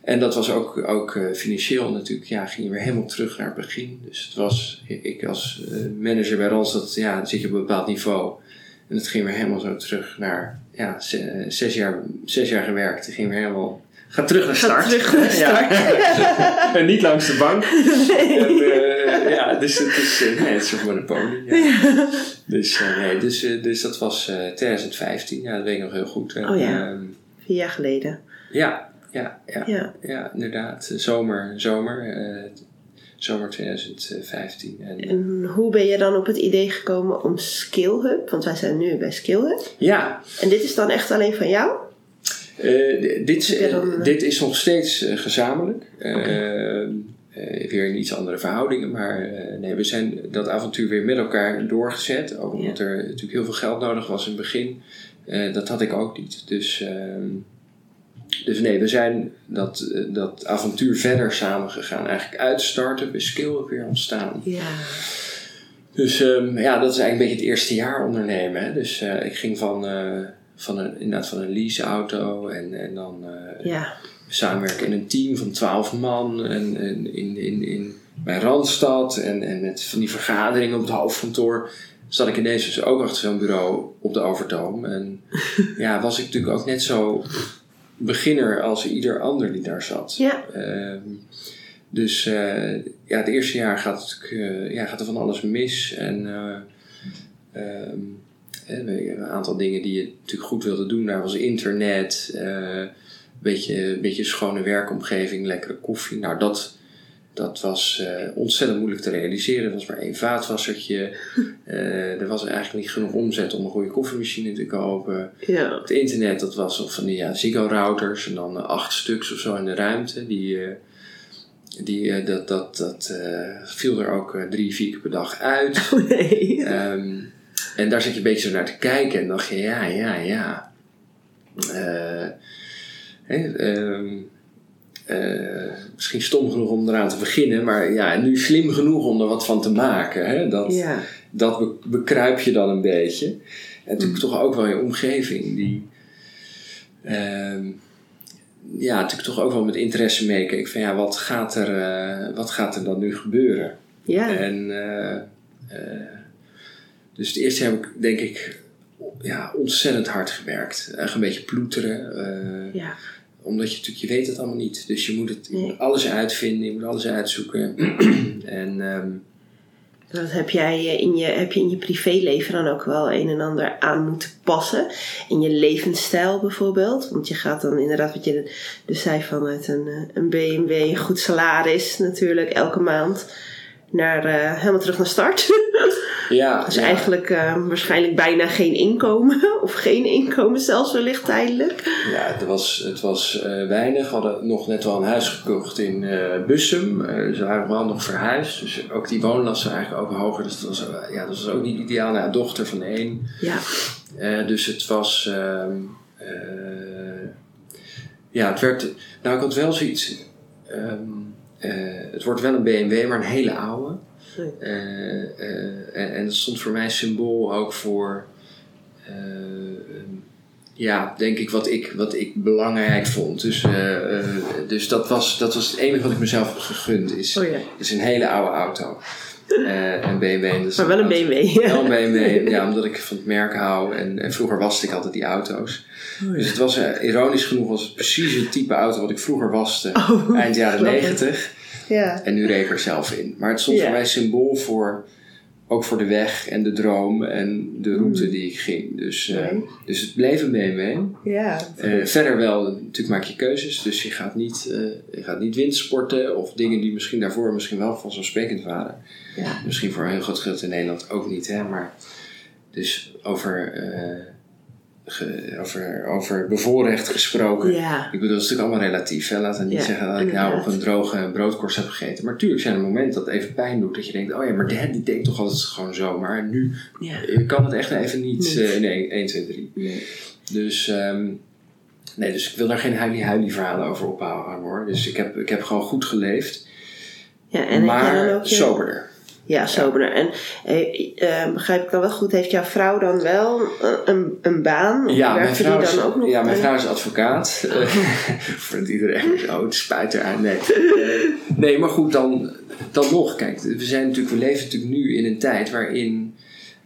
S3: En dat was ook, ook eh, financieel natuurlijk, ja, ging weer helemaal terug naar het begin. Dus het was, ik als eh, manager bij Randstad, ja, dan zit je op een bepaald niveau. En het ging weer helemaal zo terug naar, ja, ze- zes jaar, zes jaar gewerkt. Het ging weer helemaal, ga terug naar
S2: Ga
S3: start.
S2: terug *laughs* naar start.
S3: Ja. *laughs* en niet langs de bank. *laughs* En, eh, ja, dus het is, eh, nee, het is een monopolie. Ja. Dus, eh, nee, dus, dus dat was eh 2015, ja, dat weet ik nog heel goed. En,
S2: Oh ja.
S3: ehm,
S2: Vier jaar geleden.
S3: ja, ja, ja, ja.
S2: Ja.
S3: inderdaad. Zomer, zomer, eh, zomer 2015. En,
S2: En hoe ben je dan op het idee gekomen om SkillHub? Want wij zijn nu bij SkillHub.
S3: ja,
S2: En dit is dan echt alleen van jou?
S3: Eh, dit,
S2: eh,
S3: dit is nog steeds eh, gezamenlijk. Weer in iets andere verhoudingen. Maar nee, we zijn dat avontuur weer met elkaar doorgezet. Ook omdat er natuurlijk heel veel geld nodig was in het begin. Dat had ik ook niet. Dus, ehm, dus nee, we zijn dat, dat avontuur verder samen gegaan. Eigenlijk uit start-up is skill weer ontstaan.
S2: Ja.
S3: Dus ehm, ja, dat is eigenlijk een beetje het eerste jaar ondernemen. Hè. Dus ik ging van, van, een, inderdaad van een leaseauto en, en dan eh,
S2: Ja.
S3: samenwerken in een team van twaalf man en, en in, in, in, bij Randstad en, en met van die vergaderingen op het hoofdkantoor. Zat ik ineens dus ook achter zo'n bureau op de Overtoom. En *laughs* ja, was ik natuurlijk ook net zo beginner als ieder ander die daar zat.
S2: Ja.
S3: Ehm, dus eh, ja, het eerste jaar gaat, het, eh, ja, gaat er van alles mis. En eh, ehm, eh, een aantal dingen die je natuurlijk goed wilde doen. Daar was internet, eh, een beetje, beetje schone werkomgeving, lekkere koffie. Nou, dat, dat was eh, ontzettend moeilijk te realiseren. Er was maar één vaatwassertje. *laughs* Eh, er was eigenlijk niet genoeg omzet om een goede koffiemachine te kopen.
S2: Ja.
S3: Het internet, dat was of van die ja, Ziggo-routers en dan acht stuks of zo in de ruimte. Die, die, dat, dat, dat viel er ook drie, vier keer per dag uit. *laughs*
S2: Oh nee.
S3: Ehm, en daar zit je een beetje zo naar te kijken en dacht je, ja, ja, ja. Eh, ehm, eh, misschien stom genoeg om eraan te beginnen, maar ja, nu slim genoeg om er wat van te maken. Hè? Dat,
S2: Ja.
S3: dat be- bekruip je dan een beetje. En natuurlijk toch ook wel je omgeving die. ehm, ja, natuurlijk toch ook wel met interesse meekeek van ja, wat gaat er, eh, wat gaat er dan nu gebeuren?
S2: Ja.
S3: En dus het eerste heb ik denk ik ja, ontzettend hard gewerkt. Echt een beetje ploeteren. eh,
S2: Ja.
S3: omdat je natuurlijk, je weet het allemaal niet. Dus je moet het je
S2: Nee.
S3: moet alles uitvinden, je moet alles uitzoeken. *clears throat* en ehm,
S2: Dat heb jij eh, in je, heb je in je privéleven dan ook wel een en ander aan moeten passen. In je levensstijl bijvoorbeeld. Want je gaat dan inderdaad, wat je dus zei, vanuit een, eh, een BMW, een goed salaris natuurlijk, elke maand. Naar, helemaal terug naar start. *laughs*
S3: ja,
S2: Dus
S3: ja.
S2: eigenlijk eh, waarschijnlijk bijna geen inkomen. *laughs* Of geen inkomen zelfs wellicht tijdelijk.
S3: Ja, het was, het was eh, weinig. We hadden nog net wel een huis gekocht in eh Bussum. Ze waren wel nog verhuisd. Dus ook die woonlasten eigenlijk ook hoger. Dus dat was, ja, dat was ook niet ideaal. Nou, dochter van één.
S2: Ja,
S3: dus het was... ehm, eh, ja, het werd... Nou, ik had wel zoiets... ehm, eh, het wordt wel een BMW, maar een hele oude. Eh, eh, en, en dat stond voor mij symbool ook voor... eh, ja, denk ik wat ik, wat ik belangrijk vond. Dus, dus dat, was, dat was het enige wat ik mezelf heb gegund. Is,
S2: oh ja.
S3: is een hele oude auto. Een BMW. is
S2: Maar wel een BMW.
S3: wel een BMW, ja, omdat ik van het merk hou. En, en vroeger waste ik altijd die auto's. Dus het was, ironisch genoeg, was het precies het type auto wat ik vroeger waste.
S2: Oh,
S3: eind jaren *laughs*
S2: grappig.
S3: 90.
S2: Ja.
S3: En nu reed ik er zelf in. Maar het stond
S2: Ja.
S3: voor mij symbool voor, ook voor de weg en de droom en de route
S2: Mm.
S3: die ik ging. Dus, eh, dus het bleef een BMW.
S2: Ja.
S3: Eh, verder wel, natuurlijk maak je keuzes. Dus je gaat niet, eh, je gaat niet windsporten of dingen die misschien daarvoor misschien wel vanzelfsprekend waren.
S2: Ja.
S3: Misschien voor een heel groot gedeelte in Nederland ook niet, hè. Maar dus over... eh, ge- over, over bevoorrecht gesproken.
S2: Ja.
S3: Ik bedoel, dat is natuurlijk allemaal relatief. Hè? Laten we niet
S2: Ja,
S3: zeggen dat ik nou op een droge broodkorst heb gegeten. Maar tuurlijk zijn er momenten dat het even pijn doet. Dat je denkt, oh ja, maar die, die deed toch altijd gewoon zo. Maar nu
S2: Ja.
S3: eh, kan het echt even niet eh, in 1, 1, 2, 3.
S2: Nee.
S3: Dus, ehm, nee, dus ik wil daar geen huilie-huilie verhalen over ophouden hoor. Dus ik heb, ik heb gewoon goed geleefd.
S2: Ja, en
S3: maar
S2: ook je...
S3: soberder.
S2: Ja, soberder. En eh, eh, begrijp ik dan wel goed, heeft jouw vrouw dan wel een, een, een baan? Of
S3: Ja, mijn vrouw,
S2: die
S3: is,
S2: dan ook nog?
S3: ja, mijn vrouw is advocaat. Eh, *laughs* Voor iedereen zo, het spijt eruit. Nee. Eh, *laughs* nee, maar goed, dan, dan nog. Kijk, we, zijn natuurlijk, we leven natuurlijk nu in een tijd waarin...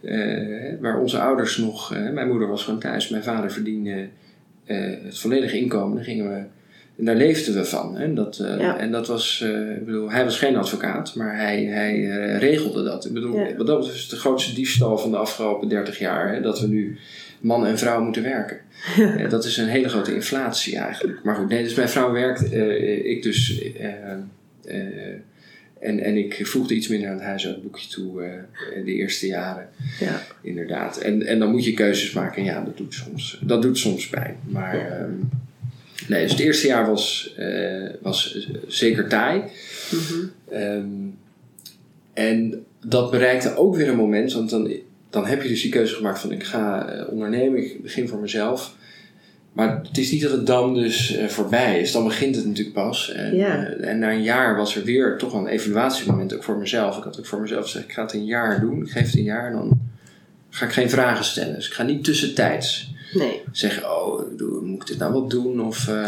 S3: eh, waar onze ouders nog... eh, mijn moeder was gewoon thuis. Mijn vader verdiende eh, het volledige inkomen. Daar gingen we... En daar leefden we van. Hè? Dat, eh,
S2: Ja.
S3: En dat was, eh, ik bedoel, hij was geen advocaat, maar hij, hij eh, regelde dat. Ik bedoel,
S2: Ja.
S3: wat dat is het de grootste diefstal van de afgelopen 30 jaar. Hè? Dat we nu man en vrouw moeten werken. Ja, *laughs* dat is een hele grote inflatie eigenlijk. Maar goed, nee, dus mijn vrouw werkt, ik dus. en, en ik voegde iets minder aan het huishoudboekje toe de eerste jaren,
S2: Ja.
S3: inderdaad. En, en dan moet je keuzes maken. En ja, dat doet soms, dat doet soms pijn. Maar ehm, nee, dus het eerste jaar was, eh, was zeker taai.
S2: Mhm.
S3: Ehm, en dat bereikte ook weer een moment, want dan, dan heb je dus die keuze gemaakt van ik ga eh, ondernemen, ik begin voor mezelf. Maar het is niet dat het dan dus eh, voorbij is, dan begint het natuurlijk pas. En,
S2: Ja.
S3: en na een jaar was er weer toch wel een evaluatiemoment ook voor mezelf. Ik had ook voor mezelf gezegd, ik ga het een jaar doen, ik geef het een jaar en dan ga ik geen vragen stellen. Dus ik ga niet tussentijds
S2: Nee.
S3: zeggen, oh, doe- moet ik dit nou wel doen? Of, eh,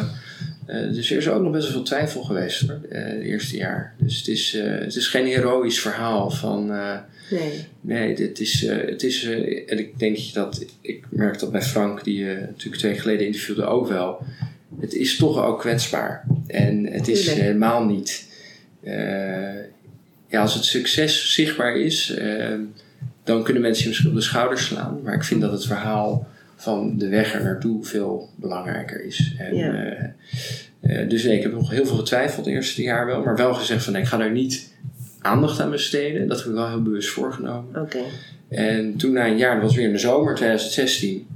S3: eh, dus er is ook nog best wel veel twijfel geweest hoor, eh, het eerste jaar. Dus het is, het is geen heroïsch verhaal van,
S2: Nee.
S3: nee, dit is, het is en ik denk dat, ik merk dat bij Frank, die je natuurlijk twee geleden interviewde ook wel, het is toch ook kwetsbaar. En het is
S2: Tuurlijk.
S3: helemaal niet, ja, als het succes zichtbaar is, dan kunnen mensen je misschien op de schouders slaan. Maar ik vind dat het verhaal van de weg er naartoe veel belangrijker is. En,
S2: Ja.
S3: eh, eh, dus nee, ik heb nog heel veel getwijfeld het eerste jaar wel. Maar wel gezegd van nee, ik ga daar niet aandacht aan besteden. Dat heb ik wel heel bewust voorgenomen.
S2: Oké.
S3: En toen na een jaar, dat was weer in de zomer 2016.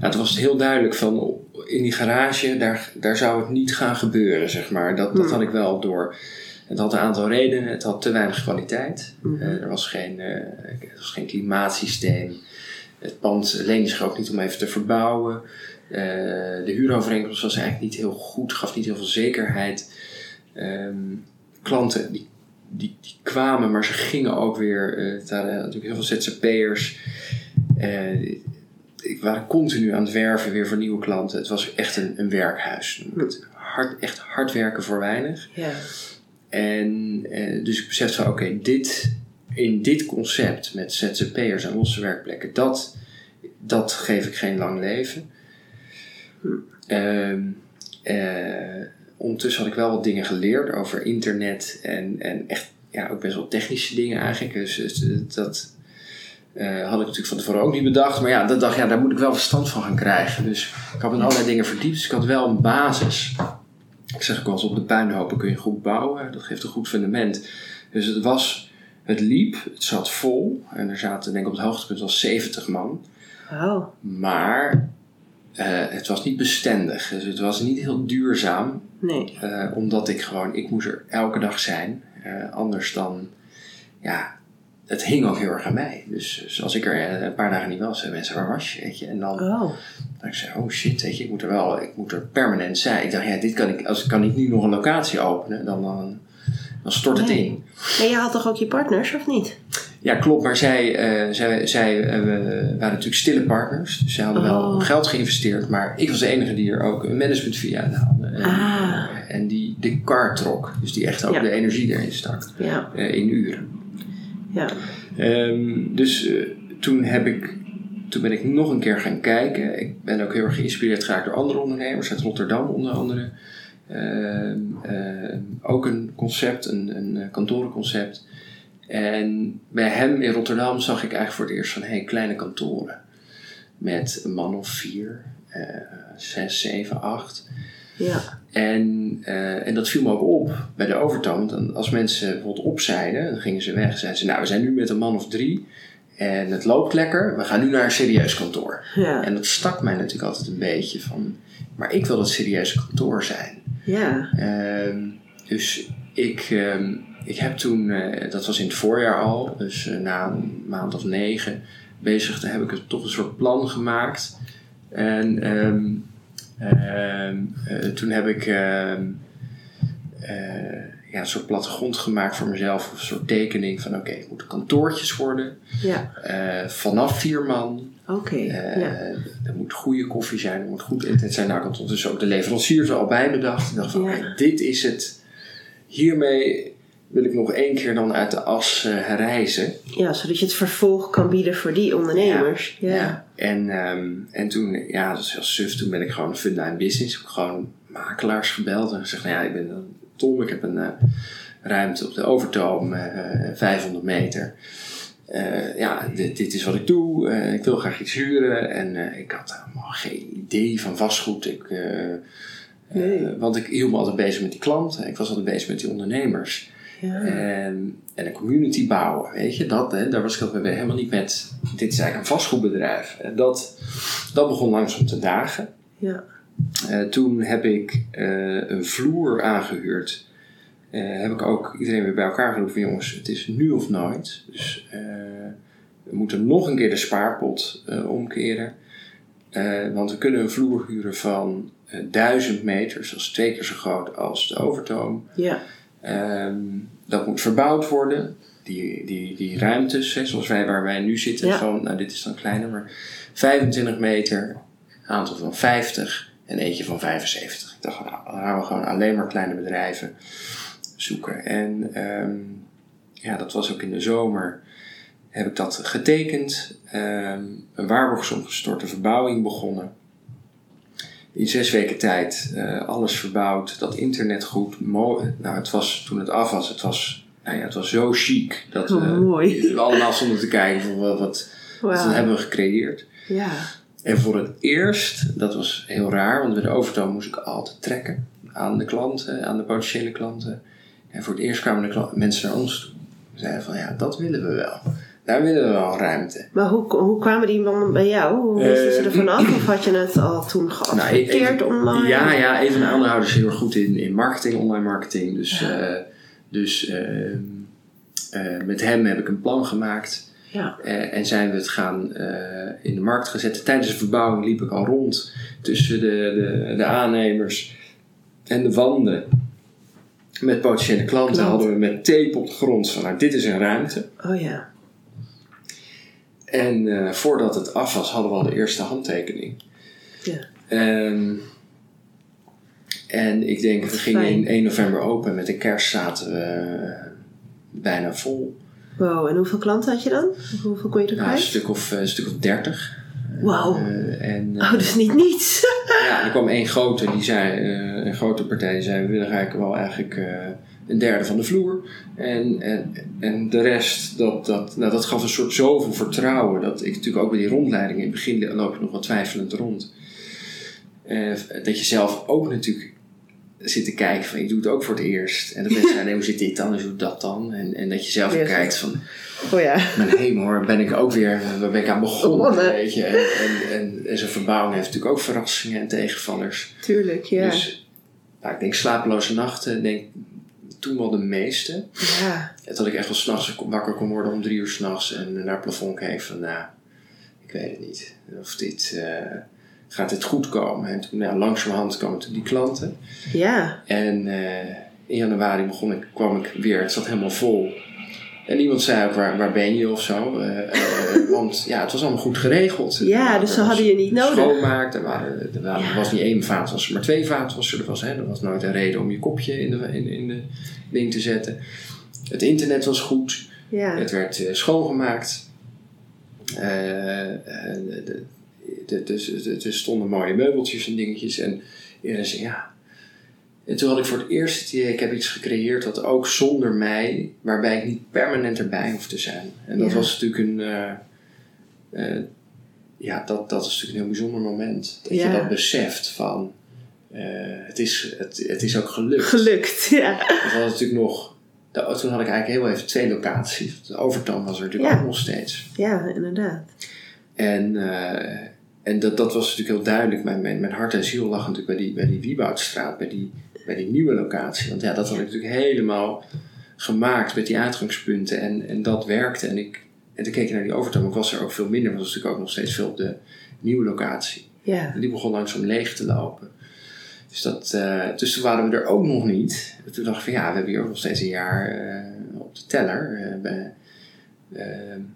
S3: Ja, toen was het heel duidelijk van in die garage, daar, daar zou het niet gaan gebeuren, zeg maar. Dat, dat
S2: Hmm.
S3: had ik wel door. Het had een aantal redenen. Het had te weinig kwaliteit. Eh, er, was geen, er was geen klimaatsysteem. Het pand leende zich ook niet om even te verbouwen. Eh, de huurovereenkomst was eigenlijk niet heel goed, gaf niet heel veel zekerheid. Ehm, klanten die, die, die kwamen, maar ze gingen ook weer. eh het waren natuurlijk heel veel ZZP'ers. Eh, ik waren continu aan het werven weer voor nieuwe klanten. Het was echt een, een werkhuis. Hard, echt hard werken voor weinig.
S2: Ja.
S3: En dus ik besefte van oké, dit, in dit concept met ZZP'ers en losse werkplekken, dat, dat geef ik geen lang leven. Ehm, eh, ondertussen had ik wel wat dingen geleerd over internet en, en echt ja, ook best wel technische dingen eigenlijk. Dus, dus, eh, dat eh, had ik natuurlijk van tevoren ook niet bedacht. Maar ja, dat dacht ja, daar moet ik wel verstand van gaan krijgen. Dus ik had in allerlei dingen verdiept. Dus ik had wel een basis. Ik zeg ook wel eens, op de puinhopen kun je goed bouwen. Dat geeft een goed fundament. Dus het was, het liep, het zat vol. En er zaten denk ik op het hoogtepunt wel 70 man. Maar eh, het was niet bestendig. Dus het was niet heel duurzaam.
S2: Nee.
S3: eh, omdat ik gewoon, ik moest er elke dag zijn. Eh, anders dan, ja, het hing ook heel erg aan mij. Dus, dus als ik er een paar dagen niet was, zeiden mensen, waar was je? Weet je? En dan,
S2: Oh.
S3: dan ik zei, oh shit, weet je, ik moet er wel, ik moet er permanent zijn. Ik dacht, ja, dit kan ik, als ik kan niet nu nog een locatie openen, dan, dan, dan stort het
S2: Nee.
S3: in.
S2: En je had toch ook je partners, of niet?
S3: Ja, klopt, maar zij, eh, zij, zij eh, waren natuurlijk stille partners. Dus zij hadden wel
S2: Oh.
S3: geld geïnvesteerd, maar ik was de enige die er ook een management via aan haalde. En,
S2: Ah.
S3: eh, en die de kar trok, dus die echt ook
S2: Ja.
S3: de energie erin stak
S2: Ja.
S3: in uren.
S2: Ja.
S3: Ehm, dus toen, heb ik, toen ben ik nog een keer gaan kijken. Ik ben ook heel erg geïnspireerd geraakt door andere ondernemers uit Rotterdam onder andere. Ehm, ehm, ook een concept, een, een eh, kantorenconcept. En bij hem in Rotterdam zag ik eigenlijk voor het eerst van hey, kleine kantoren. Met een man of vier, eh, zes, zeven, acht.
S2: Ja.
S3: En, eh, en dat viel me ook op bij de overtoon. Want als mensen bijvoorbeeld opzeiden, dan gingen ze weg. Zeiden ze, nou, we zijn nu met een man of drie. En het loopt lekker. We gaan nu naar een serieus kantoor.
S2: Ja.
S3: En dat stak mij natuurlijk altijd een beetje van... Maar ik wil het serieuze kantoor zijn.
S2: Ja.
S3: Ehm, dus ik, ehm, ik heb toen, eh, dat was in het voorjaar al, dus eh, na een maand of negen bezig, heb ik het toch een soort plan gemaakt. En ehm, eh, toen heb ik ja, een soort plattegrond gemaakt voor mezelf, een soort tekening van oké, het moeten kantoortjes worden,
S2: Ja.
S3: vanaf vier man.
S2: Oké.
S3: Eh,
S2: ja.
S3: Er moet goede koffie zijn, er moet goed internet zijn. Nou, had ondertussen ook de leveranciers er al bij bedacht. Ik dacht van,
S2: Ja.
S3: dit is het. Hiermee wil ik nog één keer dan uit de as eh, herrijzen.
S2: ja, zodat je het vervolg kan bieden voor die ondernemers. Ja.
S3: En, ehm, en toen, ja, dat is heel suf. Toen ben ik gewoon Funda in Business. Heb ik gewoon makelaars gebeld en gezegd, nou ja, ik ben een Tom. Ik heb een eh, ruimte op de Overtoom, eh, 500 meter. Eh, ja, dit, dit is wat ik doe. Eh, ik wil graag iets huren. En eh, ik had helemaal geen idee van vastgoed. Ik,
S2: Nee.
S3: want ik hield me altijd bezig met die klanten. Ik was altijd bezig met die ondernemers.
S2: Ja.
S3: En, en een community bouwen, weet je. Dat, hè, daar was ik altijd helemaal niet met... Dit is eigenlijk een vastgoedbedrijf. En dat, dat begon langzaam te dagen.
S2: Ja.
S3: Toen heb ik een vloer aangehuurd. Eh, heb ik ook iedereen weer bij elkaar geroepen van jongens, het is nu of nooit. Dus eh, we moeten nog een keer de spaarpot eh, omkeren. Want we kunnen een vloer huren van eh, 1000 meter, dat is twee keer zo groot als de Overtoom.
S2: Ja.
S3: Ehm, dat moet verbouwd worden. Die, die, die ruimtes, hè, zoals wij waar wij nu zitten,
S2: Ja.
S3: gewoon, nou dit is dan kleiner, maar 25 meter, aantal van 50 en eentje van 75. Ik dacht, nou, dan gaan we gewoon alleen maar kleine bedrijven zoeken. En ehm, ja, dat was ook in de zomer. Heb ik dat getekend, ehm, een waarborgsom gestort, een verbouwing begonnen. In zes weken tijd eh, alles verbouwd, dat internet goed. Mooi. Nou, het was toen het af was, het was, nou ja, het was zo chic dat
S2: Oh,
S3: we,
S2: mooi.
S3: we *laughs* allemaal stonden te kijken van wat, wat, hebben we gecreëerd.
S2: Ja.
S3: En voor het eerst, dat was heel raar, want bij de overtoom moest ik altijd trekken aan de klanten, aan de potentiële klanten. En voor het eerst kwamen de mensen naar ons toe. Ze zeiden van ja, dat willen we wel. Daar willen we wel ruimte.
S2: Maar hoe, hoe kwamen die mannen bij jou? Hoe wisten ze
S3: Eh,
S2: er vanaf? Of had je het al toen geadverteerd
S3: Nou,
S2: online?
S3: Ja, ja, even een aandeelhouder is heel erg goed in, in marketing, online marketing. Dus,
S2: Ja.
S3: eh, dus ehm, eh, met hem heb ik een plan gemaakt.
S2: Ja.
S3: Eh, en zijn we het gaan eh, in de markt gaan zetten. Tijdens de verbouwing liep ik al rond tussen de, de, de aannemers en de wanden. Met potentiële klanten
S2: Klant.
S3: hadden we met tape op de grond van nou, dit is een ruimte.
S2: Oh ja.
S3: En eh, voordat het af was hadden we al de eerste handtekening.
S2: Ja.
S3: Ehm, en ik denk, we gingen
S2: fijn.
S3: in 1 november open. Met de kerst zaten we eh, bijna vol.
S2: Wow, en hoeveel klanten had je dan? Hoeveel kon je er
S3: Nou, een,
S2: kwijt?
S3: stuk of, eh, een stuk of 30.
S2: Wauw.
S3: Eh, en eh,
S2: Oh, dus niet niets. *laughs*
S3: ja, er kwam één grote, die zei, eh, een grote partij, die zei: We willen eigenlijk wel eigenlijk eh, een derde van de vloer. En, en, en de rest, dat, dat, nou, dat gaf een soort zoveel vertrouwen. Dat ik natuurlijk ook bij die rondleidingen, in het begin loop je nog wat twijfelend rond. Eh, dat je zelf ook natuurlijk zit te kijken van ik doe het ook voor het eerst. En dat mensen *laughs* zeggen, nee, hoe zit dit dan? En hoe zit dat dan? En, en dat je zelf
S2: Ja.
S3: kijkt van,
S2: Oh ja.
S3: mijn hemel hoor, ben ik ook weer, waar ben ik aan begonnen? Weet je? En, en, en, en zo'n verbouwing heeft natuurlijk ook verrassingen en tegenvallers.
S2: Tuurlijk, ja.
S3: Dus nou, ik denk slapeloze nachten, denk toen wel de meeste.
S2: ja.
S3: En dat ik echt wel s'nachts wakker kon worden om drie uur s'nachts en naar het plafond keek van, nou, ik weet het niet. Of dit, eh, gaat dit goed komen? En toen, nou, langzamerhand kwamen toen die klanten.
S2: Ja.
S3: En eh, in januari begon ik, kwam ik weer, het zat helemaal vol. En iemand zei ook, waar, waar ben je of zo? Eh, eh, want ja, het was allemaal goed geregeld.
S2: Ja, dus ze hadden je niet nodig.
S3: Schoonmaakt, er, waren, er waren,
S2: Ja.
S3: was niet één vaatwasser, maar twee vaatwassers. Er was, hè, er was nooit een reden om je kopje in de, in, in de ding te zetten. Het internet was goed.
S2: Ja.
S3: Het werd eh, schoongemaakt. De- de- dus er er stonden mooie meubeltjes en dingetjes. En iedereen zei ja. En toen had ik voor het eerst het idee, ik heb iets gecreëerd dat ook zonder mij, waarbij ik niet permanent erbij hoef te zijn. En dat
S2: Ja.
S3: was natuurlijk een, eh, eh, ja, dat, dat is natuurlijk een heel bijzonder moment. Dat
S2: Ja.
S3: je dat beseft van, eh, het, is, het, het is ook gelukt.
S2: Gelukt, ja.
S3: We hadden natuurlijk nog toen had ik eigenlijk heel even twee locaties. De Overtoom was er natuurlijk
S2: Ja.
S3: ook nog steeds.
S2: Ja, inderdaad.
S3: En, en dat, dat was natuurlijk heel duidelijk. Mijn, mijn, mijn hart en ziel lag natuurlijk bij die, bij die Wieboudstraat, bij die, bij die nieuwe locatie. Want ja, dat had ik natuurlijk helemaal gemaakt met die uitgangspunten. En, en dat werkte. En, ik, en toen keek ik naar die overtoom. Ik was er ook veel minder, want was natuurlijk ook nog steeds veel op de nieuwe locatie.
S2: Ja.
S3: En die begon langzaam leeg te lopen. Dus, dat, dus toen waren we er ook nog niet. Toen dacht ik van ja, we hebben hier ook nog steeds een jaar eh, op de teller. eh, bij- eh,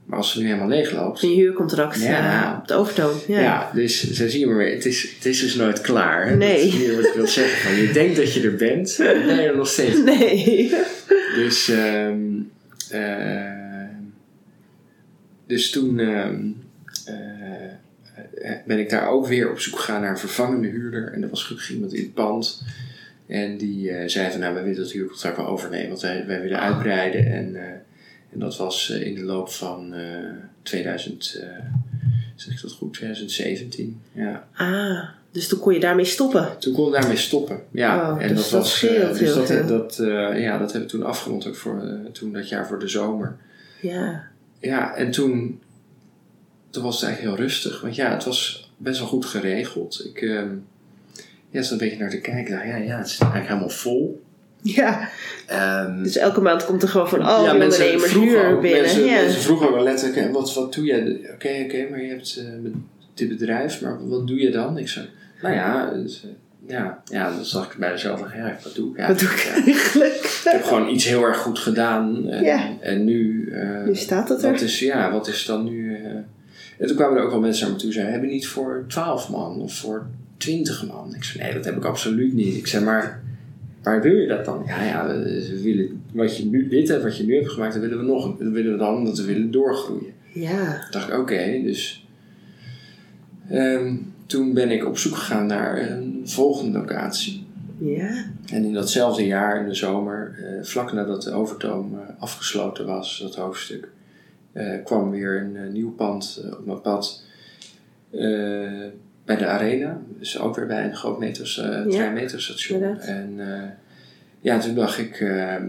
S3: maar als het nu helemaal leeg loopt,
S2: Een huurcontract
S3: Ja.
S2: eh, op de overtoon. Ja.
S3: ja, dus zo zie je maar weer. Het is, het is dus nooit klaar. Hè?
S2: Nee.
S3: Dat is wat ik wil zeggen. Van, je denkt dat je er bent, maar ben je er nog steeds. niet.
S2: Nee.
S3: Dus, ehm, eh, dus toen ehm, eh, ben ik daar ook weer op zoek gegaan naar een vervangende huurder. En dat was gelukkig iemand in het pand. En die zei van, nou, wij willen dat huurcontract wel overnemen. Want wij, wij willen uitbreiden. En, en dat was eh, in de loop van eh 2000, eh, zeg ik dat goed, 2017. Ja.
S2: Ah, dus toen kon je daarmee stoppen.
S3: Toen kon ik daarmee stoppen. Ja,
S2: Oh,
S3: en
S2: dus
S3: dat
S2: dat
S3: was.
S2: scheelt
S3: eh, dus dat,
S2: veel.
S3: dat, eh, ja, dat hebben we toen afgerond ook voor eh, toen dat jaar voor de zomer.
S2: Ja.
S3: Ja, en toen, toen was het eigenlijk heel rustig. Want ja, het was best wel goed geregeld. Ik ehm ja, zat een beetje naar te kijken. Ja, ja, het is eigenlijk helemaal vol.
S2: Ja,
S3: Ehm,
S2: dus elke maand komt er gewoon van al
S3: ja,
S2: die
S3: mensen
S2: ondernemers huur binnen.
S3: Mensen,
S2: ja.
S3: mensen vroegen ook wel letterlijk, "En wat, wat doe jij? Oké, oké, maar je hebt eh, dit bedrijf, maar wat doe je dan? Ik zei, nou ja, dus, eh, ja, ja, dan zag ik bij mezelf, dacht, ja, wat doe ik
S2: Wat doe ik
S3: eigenlijk?
S2: eigenlijk?
S3: Ik heb gewoon iets heel erg goed gedaan. En,
S2: Ja.
S3: en nu... eh,
S2: Nu staat het
S3: wat
S2: er.
S3: is, ja, wat is dan nu... en toen kwamen er ook wel mensen naar me toe en zeiden... Hebben niet voor 12 man of voor 20 man? Ik zei, nee, dat heb ik absoluut niet. Ik zei, maar waar wil je dat dan? Ja, ja, we willen... Wat je nu, dit hebt, wat je nu hebt gemaakt, dat willen we nog. Dat willen we dan omdat we willen doorgroeien.
S2: Ja.
S3: Toen dacht ik, oké, dus... ehm, toen ben ik op zoek gegaan naar een volgende locatie.
S2: Ja.
S3: En in datzelfde jaar, in de zomer, eh, vlak nadat de Overtoom eh, afgesloten was, dat hoofdstuk, eh, kwam weer een nieuw pand op mijn pad bij de Arena. Dus ook weer bij een groot meters, eh
S2: Ja,
S3: treinmeterstation. En eh, ja, toen dacht ik, ehm,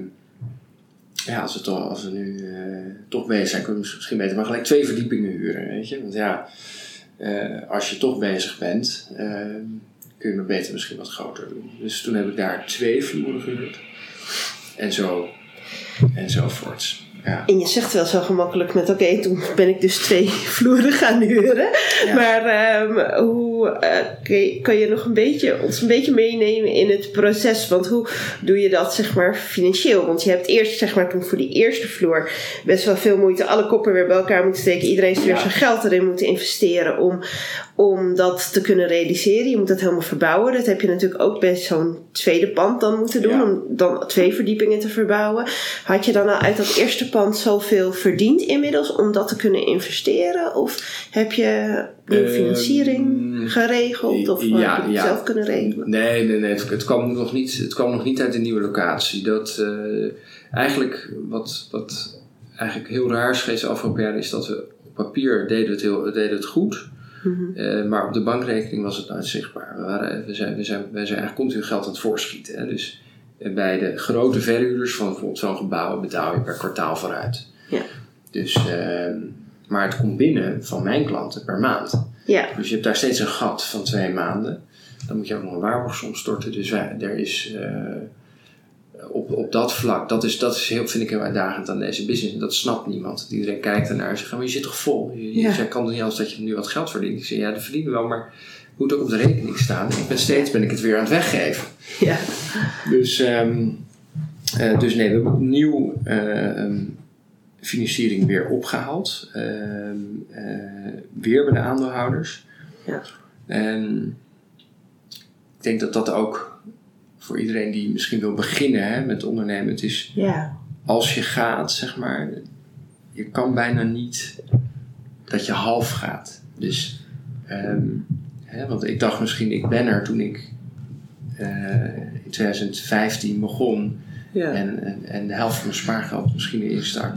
S3: ja, als we, toch, als we nu eh, toch bezig zijn, kunnen we misschien beter maar gelijk twee verdiepingen huren, weet je. Want ja, eh, als je toch bezig bent, ehm, kun je maar beter misschien wat groter doen. Dus toen heb ik daar twee vloeren gehuurd. En zo, enzovoorts. Ja.
S2: En je zegt wel zo gemakkelijk met, oké, toen ben ik dus twee *laughs* vloeren gaan huren.
S3: Ja.
S2: Maar ehm, hoe eh, kun, je, kan je nog een beetje, ons een beetje meenemen in het proces? Want hoe doe je dat, zeg maar, financieel? Want je hebt eerst, zeg maar, toen voor die eerste vloer best wel veel moeite, alle koppen weer bij elkaar moeten steken. Iedereen heeft weer
S3: Ja.
S2: zijn geld erin moeten investeren om, om dat te kunnen realiseren. Je moet dat helemaal verbouwen. Dat heb je natuurlijk ook bij zo'n tweede pand dan moeten doen, om dan twee verdiepingen te verbouwen. Had je dan al uit dat eerste pand zoveel verdiend inmiddels om dat te kunnen investeren? Of heb je nieuwe
S3: Ehm,
S2: financiering geregeld? Of
S3: ja,
S2: heb je het
S3: ja.
S2: zelf kunnen regelen?
S3: Nee, nee, nee. Het, het, kwam nog niet, het kwam nog niet uit de nieuwe locatie. Dat, eh, eigenlijk, wat, wat eigenlijk heel raar is geweest de afgelopen jaren, is dat we op papier deden we het, heel, deden het goed.
S2: Mhm.
S3: Eh, maar op de bankrekening was het nooit zichtbaar. We, waren, we, zijn, we, zijn, wij zijn eigenlijk continu geld aan het voorschieten. Hè? Dus bij de grote verhuurders van bijvoorbeeld zo'n gebouw betaal je per kwartaal vooruit.
S2: Ja.
S3: Dus, ehm, maar het komt binnen van mijn klanten per maand.
S2: Ja,
S3: Dus je hebt daar steeds een gat van twee maanden. Dan moet je ook nog een waarborgsom storten. Dus wij, er is eh, op, op dat vlak, dat, is, dat is heel, vind ik heel uitdagend aan deze business. En dat snapt niemand. Iedereen kijkt ernaar en zegt, maar je zit toch vol? Je, je
S2: Ja.
S3: zegt, kan het niet als dat je nu wat geld verdient? Ik zeg, ja, dat verdienen we wel, maar moet ook op de rekening staan. Ik ben steeds ben ik het weer aan het weggeven.
S2: ja.
S3: Dus, ehm, eh, dus nee, we hebben opnieuw eh, ehm, financiering weer opgehaald. Ehm, eh, weer bij de aandeelhouders.
S2: Ja.
S3: En ik denk dat dat ook voor iedereen die misschien wil beginnen hè, met ondernemen, het is
S2: ja.
S3: als je gaat, zeg maar, je kan bijna niet dat je half gaat. Dus, hè, want ik dacht misschien, ik ben er toen ik eh, in 2015 begon
S2: ja.
S3: en, en, en de helft van mijn spaargeld misschien erin stak.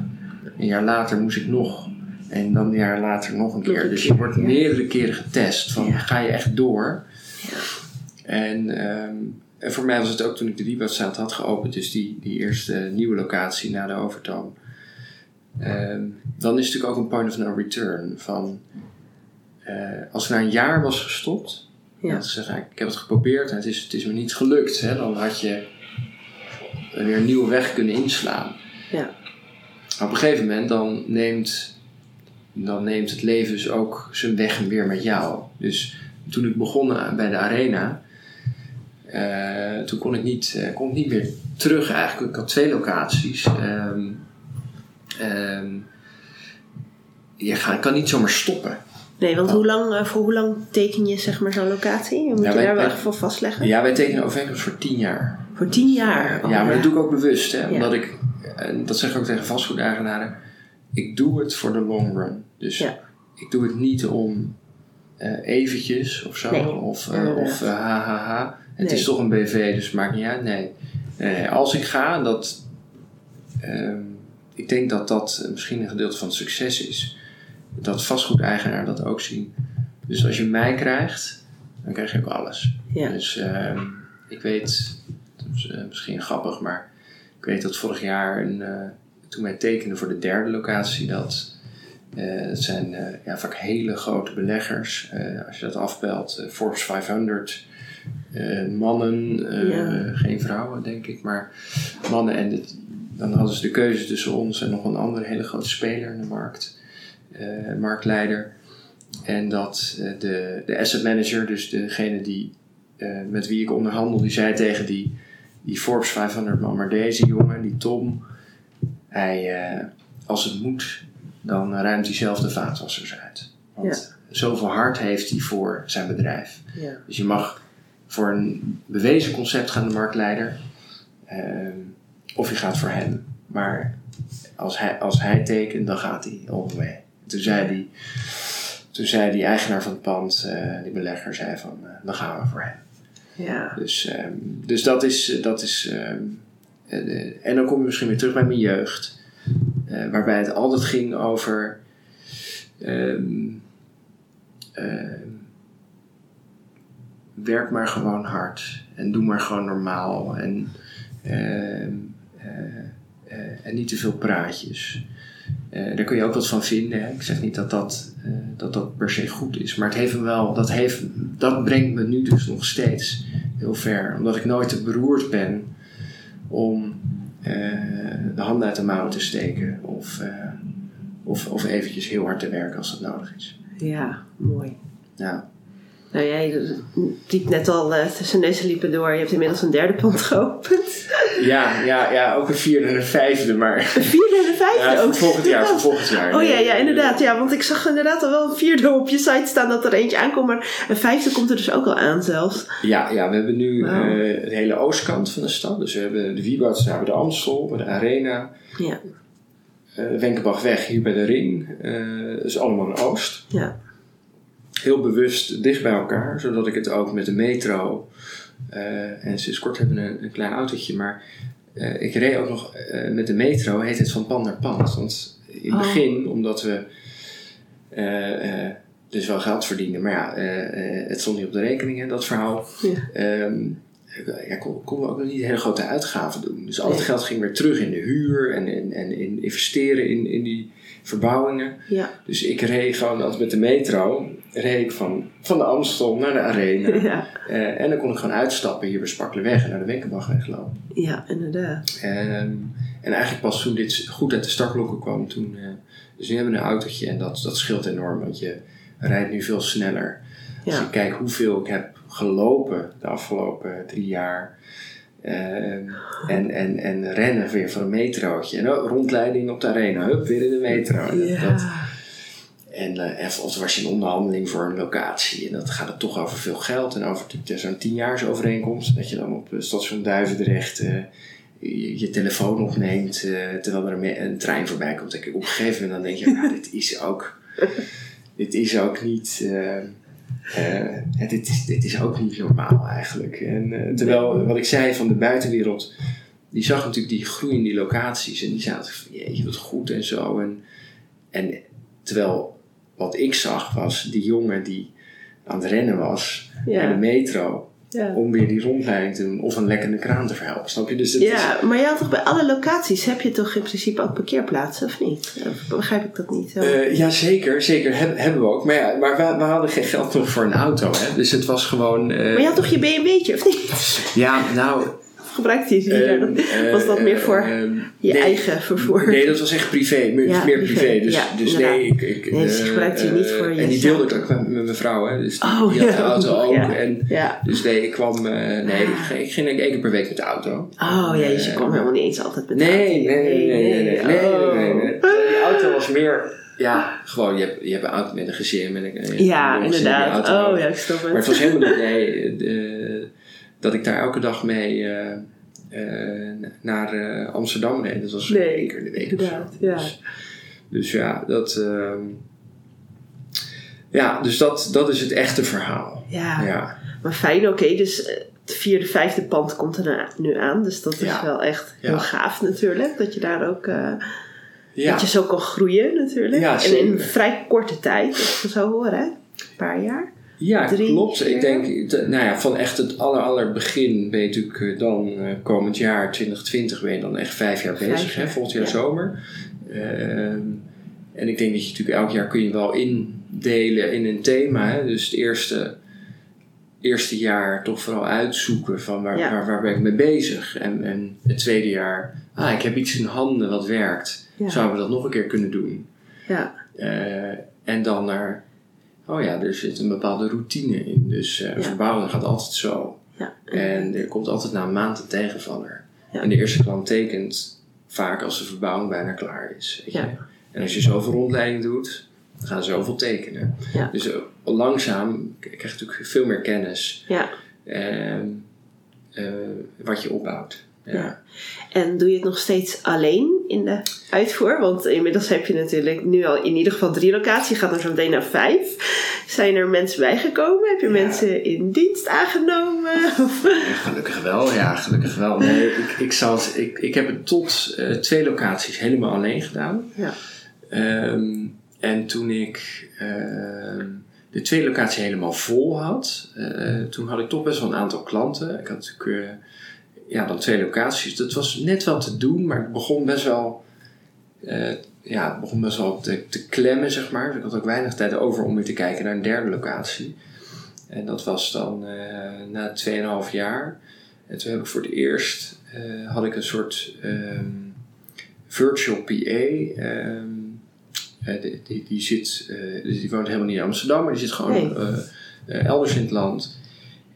S3: Een jaar later moest ik nog. En dan een jaar later nog een keer.
S2: een
S3: dus
S2: keer,
S3: je wordt
S2: ja.
S3: meerdere keren getest. Van
S2: Ja.
S3: ga je echt door?
S2: Ja.
S3: En, ehm, en voor mij was het ook toen ik de Wieboudstraat had geopend, dus die, die eerste nieuwe locatie na de overtoom. Ehm, dan is het natuurlijk ook een point of no return. Van, als ik na een jaar was gestopt,
S2: Ja.
S3: ja. te zeggen, ik heb het geprobeerd en het is, het is me niet gelukt, hè, dan had je weer een nieuwe weg kunnen inslaan.
S2: Ja.
S3: Maar op een gegeven moment dan neemt, dan neemt het leven dus ook zijn weg weer met jou. Dus toen ik begon aan- bij de arena, eh, toen kon ik, niet, eh, kon ik niet meer terug eigenlijk. Ik had twee locaties. Ehm, ehm, je kan niet zomaar stoppen.
S2: Nee, want hoe lang, eh, voor hoe lang teken je zeg maar zo'n locatie? Moet
S3: Ja,
S2: je
S3: wij-
S2: daar wel echt voor vastleggen?
S3: Ja, wij tekenen overeenkomst voor tien jaar.
S2: Voor tien jaar? Oh,
S3: ja, maar dat doe ik ook bewust. Hè. Omdat ik, en dat zeg ik ook tegen vastgoedeigenaren, ik doe het voor de long run. Dus ik doe het niet om eh, eventjes of zo.
S2: Nee,
S3: of
S2: inderdaad.
S3: of ha, ha, ha. Het
S2: Nee.
S3: is toch een BV, dus het maakt niet uit. Nee. Als ik ga, dat, ehm, ik denk dat dat misschien een gedeelte van het succes is. Dat vastgoedeigenaar dat ook zien. Dus als je mij krijgt, dan krijg je ook alles.
S2: Ja.
S3: Dus ehm, ik weet, dat is eh, misschien grappig, maar ik weet dat vorig jaar, een, eh, toen wij tekenden voor de derde locatie, dat het zijn eh, ja, vaak hele grote beleggers. Als je dat afpelt, eh, Forbes 500, eh, mannen,
S2: Ja.
S3: geen vrouwen denk ik, maar mannen. En dit- dan hadden ze de keuze tussen ons en nog een andere hele grote speler in de markt, marktleider. En dat eh, de, de asset manager, dus degene die, eh, met wie ik onderhandel, die zei tegen die, die Forbes 500 man, maar deze jongen, die Tom, hij, eh, als het moet, dan ruimt hij zelf de vaatwassers uit. Want zoveel hart heeft hij voor zijn bedrijf.
S2: Ja.
S3: Dus je mag voor een bewezen concept gaan de marktleider, of je gaat voor hem. Maar als hij, als hij tekent, dan gaat hij all the way. Toen zei die, toen zei die eigenaar van het pand, eh, die belegger, zei van, eh, dan gaan we voor hem.
S2: Ja.
S3: Dus, ehm, dus dat is. Dat is ehm, eh, en dan kom je misschien weer terug bij mijn jeugd. waarbij het altijd ging over. ehm, werk maar gewoon hard. En doe maar gewoon normaal. En, en niet te veel praatjes. Eh, daar kun je ook wat van vinden. Hè? Ik zeg niet dat dat, eh, dat dat per se goed is. Maar het heeft me wel, dat, heeft, dat brengt me nu dus nog steeds heel ver. Omdat ik nooit te beroerd ben om eh, de handen uit de mouwen te steken. Of, eh, of, of eventjes heel hard te werken als dat nodig is.
S2: ja, mooi.
S3: Ja,
S2: Nou, jij liep net al eh, tussen neus en liepen door. Je hebt inmiddels een derde pand geopend.
S3: ja, ja, ja ook een vierde en een vijfde. Maar
S2: Een vierde en een vijfde
S3: ja,
S2: ook.
S3: volgend jaar. Voor volgend jaar.
S2: Oh ja,
S3: Nee,
S2: ja, inderdaad. Ja, want ik zag inderdaad al wel een vierde op je site staan dat er eentje aankomt. Maar een vijfde komt er dus ook al aan zelfs.
S3: Ja, ja, we hebben nu
S2: Wauw.
S3: eh, de hele oostkant van de stad. Dus we hebben de Wieboudstraat, we hebben de Amstel, we hebben de Arena,
S2: Ja,
S3: eh Wenkenbachweg hier bij de Ring. dat is allemaal in Oost.
S2: ja,
S3: Heel bewust dicht bij elkaar, zodat ik het ook met de metro... eh, en sinds kort hebben we een, een klein autootje, maar eh, ik reed ook nog eh, met de metro, heet het van pand naar pand. Want in het
S2: Oh.
S3: begin, omdat we dus wel geld verdienden, maar ja, het stond niet op de rekening, hè, dat verhaal.
S2: ja.
S3: Ehm ja, kon- konden we ook nog niet hele grote uitgaven doen. Dus al het geld ging weer terug in de huur en, en, en in investeren in, in die verbouwingen.
S2: ja.
S3: Dus ik reed gewoon altijd met de metro, reed ik van, van de Amstel naar de Arena. *laughs*
S2: Ja,
S3: Eh, en dan kon ik gewoon uitstappen hier bij Sparkelenweg en naar de Wenkenbachweg lopen.
S2: ja, inderdaad.
S3: Ehm, en eigenlijk pas toen dit goed uit de startblokken kwam, toen... eh, dus nu hebben we een autootje en dat, dat scheelt enorm, want je rijdt nu veel sneller. Als
S2: Ja.
S3: ik kijk hoeveel ik heb gelopen de afgelopen drie jaar. Ehm, en, en, en rennen weer voor een metrootje. En ook rondleiding op de arena. Hup, weer in de metro. En, dat- en, eh, of was je in onderhandeling voor een locatie. En dat gaat het toch over veel geld. En over zo'n tienjaarsovereenkomst. Dat je dan op eh, station Duivendrecht eh, je, je telefoon opneemt. terwijl er een, een trein voorbij komt. En op een gegeven moment dan denk je, nou, dit is ook... *laughs* dit is ook niet... eh, eh, dit, is, dit is ook niet normaal eigenlijk. En, eh, terwijl, wat ik zei van de buitenwereld, die zag natuurlijk die groei in die locaties. En die zaten van, jeetje, wat goed en zo. En, en terwijl wat ik zag was die jongen die aan het rennen was naar de
S2: ja.
S3: metro.
S2: Ja.
S3: om weer die rondleiding te doen of een lekkende kraan te verhelpen. Snap je? Dus het is,
S2: Ja, maar je had toch bij alle locaties heb je toch in principe ook parkeerplaatsen, of niet? Of begrijp ik dat niet?
S3: Eh, ja, zeker. Zeker Heb- hebben we ook. Maar, ja, maar we, we hadden geen geld nog voor een auto. Hè? Dus het was gewoon... eh,
S2: maar je had toch je BMW'tje, of niet?
S3: Ja, nou...
S2: Gebruikte je ze niet?
S3: ehm, *laughs*
S2: was dat meer voor
S3: ehm,
S2: je
S3: nee,
S2: eigen vervoer?
S3: Nee, dat was echt privé. Meer,
S2: Ja,
S3: meer
S2: privé.
S3: privé. Dus,
S2: Ja,
S3: dus nee, ik... ik
S2: Nee, je
S3: eh,
S2: gebruikte die niet
S3: eh,
S2: voor
S3: En die deelde ik ook met met mijn vrouw. Hè? Dus die,
S2: Oh,
S3: die had de auto ook. En. Dus nee, ik kwam... eh, nee, ik,
S2: Ah.
S3: ging- ik ging één keer per week met de auto.
S2: Oh ja, dus je kwam helemaal niet eens altijd met de
S3: Nee,
S2: auto.
S3: nee, nee, nee, nee, nee, nee,
S2: Oh.
S3: Die auto was meer, ja, gewoon, je hebt, je hebt een auto met een gezin, met een,
S2: Ja, inderdaad.
S3: auto
S2: Oh ja, ik snap
S3: Maar het
S2: het.
S3: was helemaal *laughs* niet, nee, de- dat ik daar elke dag mee eh, eh, naar eh, Amsterdam reed. Dat was
S2: Nee,
S3: één keer in de week
S2: inderdaad, ja.
S3: Dus, dus ja, dat, ehm, ja, dus dat, dat is het echte verhaal.
S2: Ja,
S3: Ja,
S2: maar fijn, oké. dus het vierde, vijfde pand komt er nu aan. Dus dat is
S3: Ja.
S2: wel echt heel
S3: Ja.
S2: gaaf natuurlijk. Dat je daar ook...
S3: ja.
S2: Dat je zo kan groeien natuurlijk.
S3: Ja,
S2: en in een vrij korte tijd, als ik zo hoor, hè? Een paar jaar.
S3: Ja,
S2: Drie
S3: klopt.
S2: keer?
S3: Ik denk, de- nou ja, van echt het aller, aller begin ben je natuurlijk eh, dan eh, komend jaar 2020 ben je dan echt vijf jaar
S2: Vijf
S3: bezig, hè,
S2: jaar,
S3: volgend jaar
S2: ja.
S3: zomer. Ehm, en ik denk dat je natuurlijk elk jaar kun je wel indelen in een thema. Hè? Dus het eerste, eerste jaar toch vooral uitzoeken van waar,
S2: Ja.
S3: waar, waar ben ik mee bezig. En, en het tweede jaar, ah, ik heb iets in handen wat werkt. Zouden we dat nog een keer kunnen doen?
S2: Ja,
S3: Eh, en dan naar, oh ja, er zit een bepaalde routine in. Dus eh
S2: Ja.
S3: verbouwen gaat altijd zo.
S2: ja.
S3: En er komt altijd na een maand een tegenvaller.
S2: Ja.
S3: En de eerste klant tekent vaak als de verbouwing bijna klaar is. Weet je? En als je zoveel rondleiding doet, dan gaan ze zoveel tekenen. Dus eh, langzaam krijg je natuurlijk veel meer kennis.
S2: ja.
S3: ehm, eh, wat je opbouwt. Ja.
S2: En doe je het nog steeds alleen in de uitvoer? Want inmiddels heb je natuurlijk nu al in ieder geval drie locaties. Gaat er zo meteen naar vijf. Zijn er mensen bijgekomen? Heb je
S3: Ja.
S2: mensen in dienst aangenomen? *laughs*
S3: Gelukkig wel, ja, gelukkig wel. Nee, ik, ik, zal ik, ik heb het tot eh, twee locaties helemaal alleen gedaan.
S2: Ja.
S3: Ehm, en toen ik ehm, de tweede locatie helemaal vol had, eh, toen had ik toch best wel een aantal klanten. Ik had natuurlijk eh, ja, dan twee locaties. Dat was net wel te doen, maar het begon best wel, eh, ja, het begon best wel te, te klemmen, zeg maar. Dus ik had ook weinig tijd over om weer te kijken naar een derde locatie. En dat was dan eh, na 2,5 jaar. En toen heb ik voor het eerst eh, had ik een soort ehm, virtual PA. ehm, eh, die, die, die, zit, dus die woont helemaal niet in Amsterdam, maar die zit gewoon
S2: Nee.
S3: elders in het land.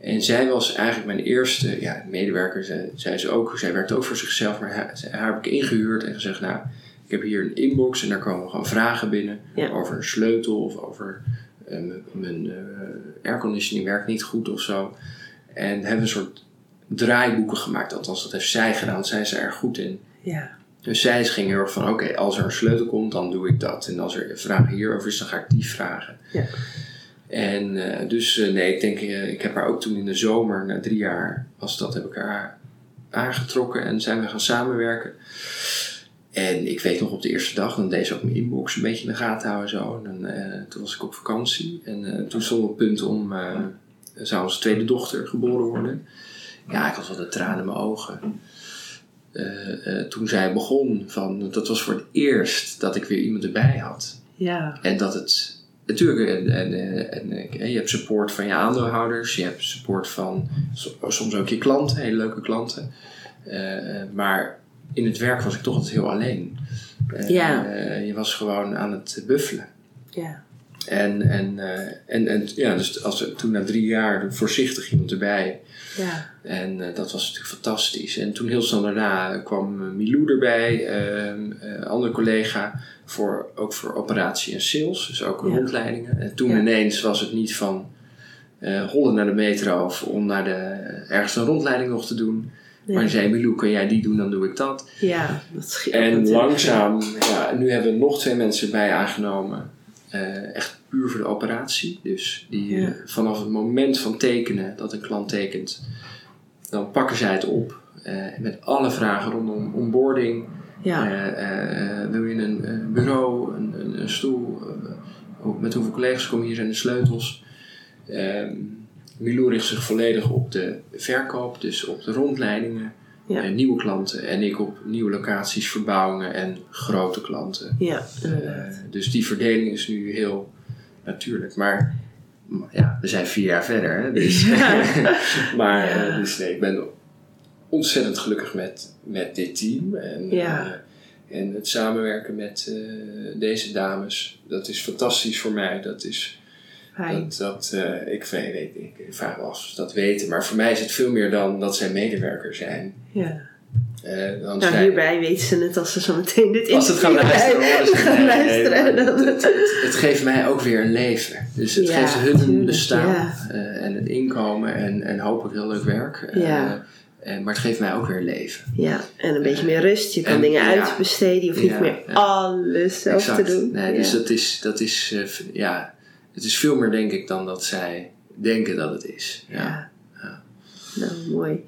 S3: En zij was eigenlijk mijn eerste ja, medewerker. Zij, zij, is ook, zij werkt ook voor zichzelf, maar haar, heb ik ingehuurd en gezegd: Nou, ik heb hier een inbox en daar komen gewoon vragen binnen
S2: Ja.
S3: over een sleutel of over eh, mijn eh, airconditioning werkt niet goed of zo. En hebben een soort draaiboeken gemaakt. Althans, dat heeft zij gedaan. Zij is er erg goed in.
S2: Ja.
S3: Dus zij ging heel erg van, oké, als er een sleutel komt, dan doe ik dat. En als er vragen hierover is, dan ga ik die vragen.
S2: Ja.
S3: En eh, dus, eh, nee, ik denk, eh, ik heb haar ook toen in de zomer, na drie jaar, was dat, heb ik haar aangetrokken en zijn we gaan samenwerken. En ik weet nog op de eerste dag, dan deed ze ook mijn inbox een beetje in de gaten houden en zo. En dan, toen was ik op vakantie en toen stond het punt om, zou onze tweede dochter geboren worden. Ja, ik had wel de tranen in mijn ogen. Toen zij begon, van, dat was voor het eerst dat ik weer iemand erbij had.
S2: Ja.
S3: En dat het, natuurlijk, en, en, en, je hebt support van je aandeelhouders, je hebt support van so- soms ook je klanten, hele leuke klanten. Eh, maar in het werk was ik toch altijd heel alleen. Eh,
S2: Ja.
S3: eh, je was gewoon aan het buffelen.
S2: Ja.
S3: En, en, en, en ja, dus als toen na drie jaar voorzichtig iemand erbij.
S2: Ja.
S3: En eh, dat was natuurlijk fantastisch. En toen heel snel daarna kwam eh, Milou erbij, ehm, eh, een andere collega, voor, ook voor operatie en sales, dus ook
S2: Ja.
S3: rondleidingen. En toen
S2: Ja.
S3: ineens was het niet van eh hollen naar de metro of om naar de, ergens een rondleiding nog te doen. Maar
S2: Ja.
S3: zei, Milou, kan jij die doen, dan doe ik dat.
S2: Ja, dat scheelt
S3: En
S2: natuurlijk.
S3: langzaam, ja, nu hebben we nog twee mensen bij aangenomen. Eh, echt puur voor de operatie. Dus die
S2: Ja.
S3: eh, vanaf het moment van tekenen, dat een klant tekent, dan pakken zij het op. eh, met alle vragen rondom onboarding.
S2: Ja.
S3: Eh, wil je een, bureau, een, een, een stoel? met hoeveel collega's komen hier zijn de sleutels? Ehm, Milou richt zich volledig op de verkoop, dus op de rondleidingen
S2: Ja.
S3: en nieuwe klanten. En ik op nieuwe locaties, verbouwingen en grote klanten.
S2: Ja,
S3: dus die verdeling is nu heel natuurlijk. Maar ja, we zijn vier jaar verder. Hè? Dus, *laughs* maar
S2: Ja.
S3: eh, dus nee, ik ben ontzettend gelukkig met, met dit team. En,
S2: Ja.
S3: eh, en het samenwerken met eh, deze dames, dat is fantastisch voor mij. Dat is, dat, dat, ik, weet, ik, ik vraag me af of ze dat weten. Maar voor mij is het veel meer dan dat zij medewerker zijn.
S2: Ja.
S3: Eh, want
S2: Nou, hierbij weten ze het als ze zo meteen dit
S3: als ze het gaan luisteren, horen ze het.
S2: gaan luisteren.
S3: nee, *laughs*
S2: dan-
S3: het, het, het geeft mij ook weer een leven. Dus het
S2: Ja,
S3: geeft hun
S2: tuurlijk,
S3: bestaan
S2: ja.
S3: eh, en het inkomen en, en hopelijk heel leuk werk. Eh,
S2: Ja.
S3: en, maar het geeft mij ook weer leven.
S2: Ja, en een beetje meer rust. Je kan
S3: En-
S2: dingen uitbesteden. Je hoeft niet meer alles zelf
S3: exact.
S2: te doen.
S3: Nee,
S2: ja.
S3: Dus dat is, dat is ja, het is veel meer denk ik dan dat zij denken dat het is. Ja.
S2: Nou, mooi.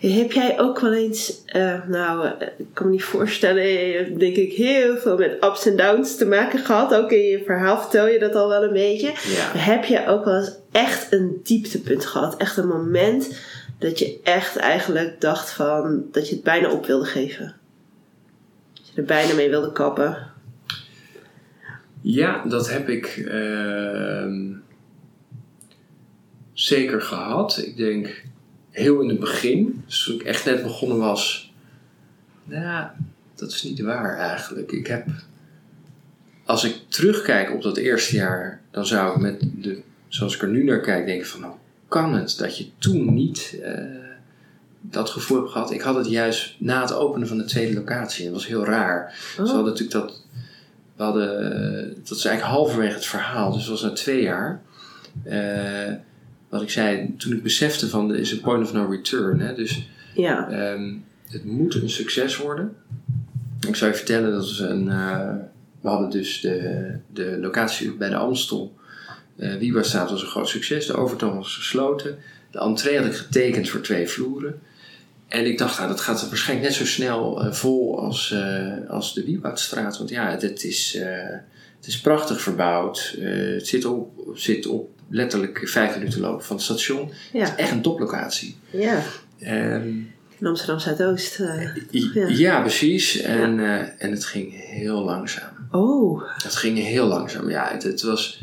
S2: Heb jij ook wel eens, eh, nou, eh, ik kan me niet voorstellen, hebt denk ik heel veel met ups en downs te maken gehad. Ook in je verhaal vertel je dat al wel een beetje.
S3: Ja.
S2: Heb je ook wel eens echt een dieptepunt gehad? Echt een moment dat je echt eigenlijk dacht van, dat je het bijna op wilde geven? Dat je er bijna mee wilde kappen?
S3: Ja, dat heb ik ehm, zeker gehad. Ik denk heel in het begin, dus toen ik echt net begonnen was. Nou, dat is niet waar eigenlijk. Ik heb, als ik terugkijk op dat eerste jaar, dan zou ik met de, zoals ik er nu naar kijk, denken van, hoe kan het dat je toen niet eh, dat gevoel hebt gehad? Ik had het juist na het openen van de tweede locatie. Dat was heel raar. Ze hadden natuurlijk dat. We hadden, dat is eigenlijk halverwege het verhaal, dus dat was na twee jaar. Eh, wat ik zei, toen ik besefte van, er is een point of no return. Hè, dus
S2: Ja,
S3: ehm, het moet een succes worden. Ik zou je vertellen, dat is een, eh, we hadden dus de, de locatie bij de Amstel. Eh Wieberstraat was een groot succes, de overtoon was gesloten. De entree had ik getekend voor twee vloeren. En ik dacht, nou, dat gaat waarschijnlijk net zo snel eh, vol als, eh, als de Wiewoudstraat. Want ja, het, het is, eh, het is prachtig verbouwd. Eh, het zit op, zit op letterlijk vijf minuten lopen van het station.
S2: ja,
S3: Echt een toplocatie.
S2: ja. In Amsterdam Zuidoost. eh.
S3: I-
S2: Ja.
S3: ja. precies. En, eh, en het ging heel langzaam.
S2: Oh,
S3: Het ging heel langzaam. Ja, het, het was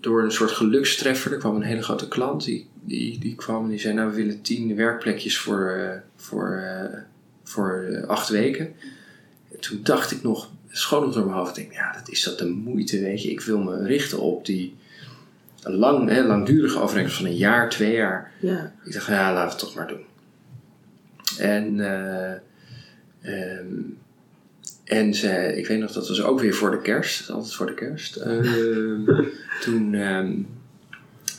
S3: door een soort gelukstreffer. Er kwam een hele grote klant. Die, die, die kwam en die zei: Nou, we willen tien werkplekjes voor, eh, voor, eh, voor eh, acht weken. En toen dacht ik nog, schoon nog door mijn hoofd. Ik denk, ja, dat is dat de moeite, weet je. Ik wil me richten op die lang, hè, langdurige overeenkomst van een jaar, twee jaar.
S2: ja.
S3: Ik dacht, ja, laten we het toch maar doen. En, eh, ehm, en ze, ik weet nog, dat was ook weer voor de kerst, altijd voor de kerst. Ehm, *laughs* toen ehm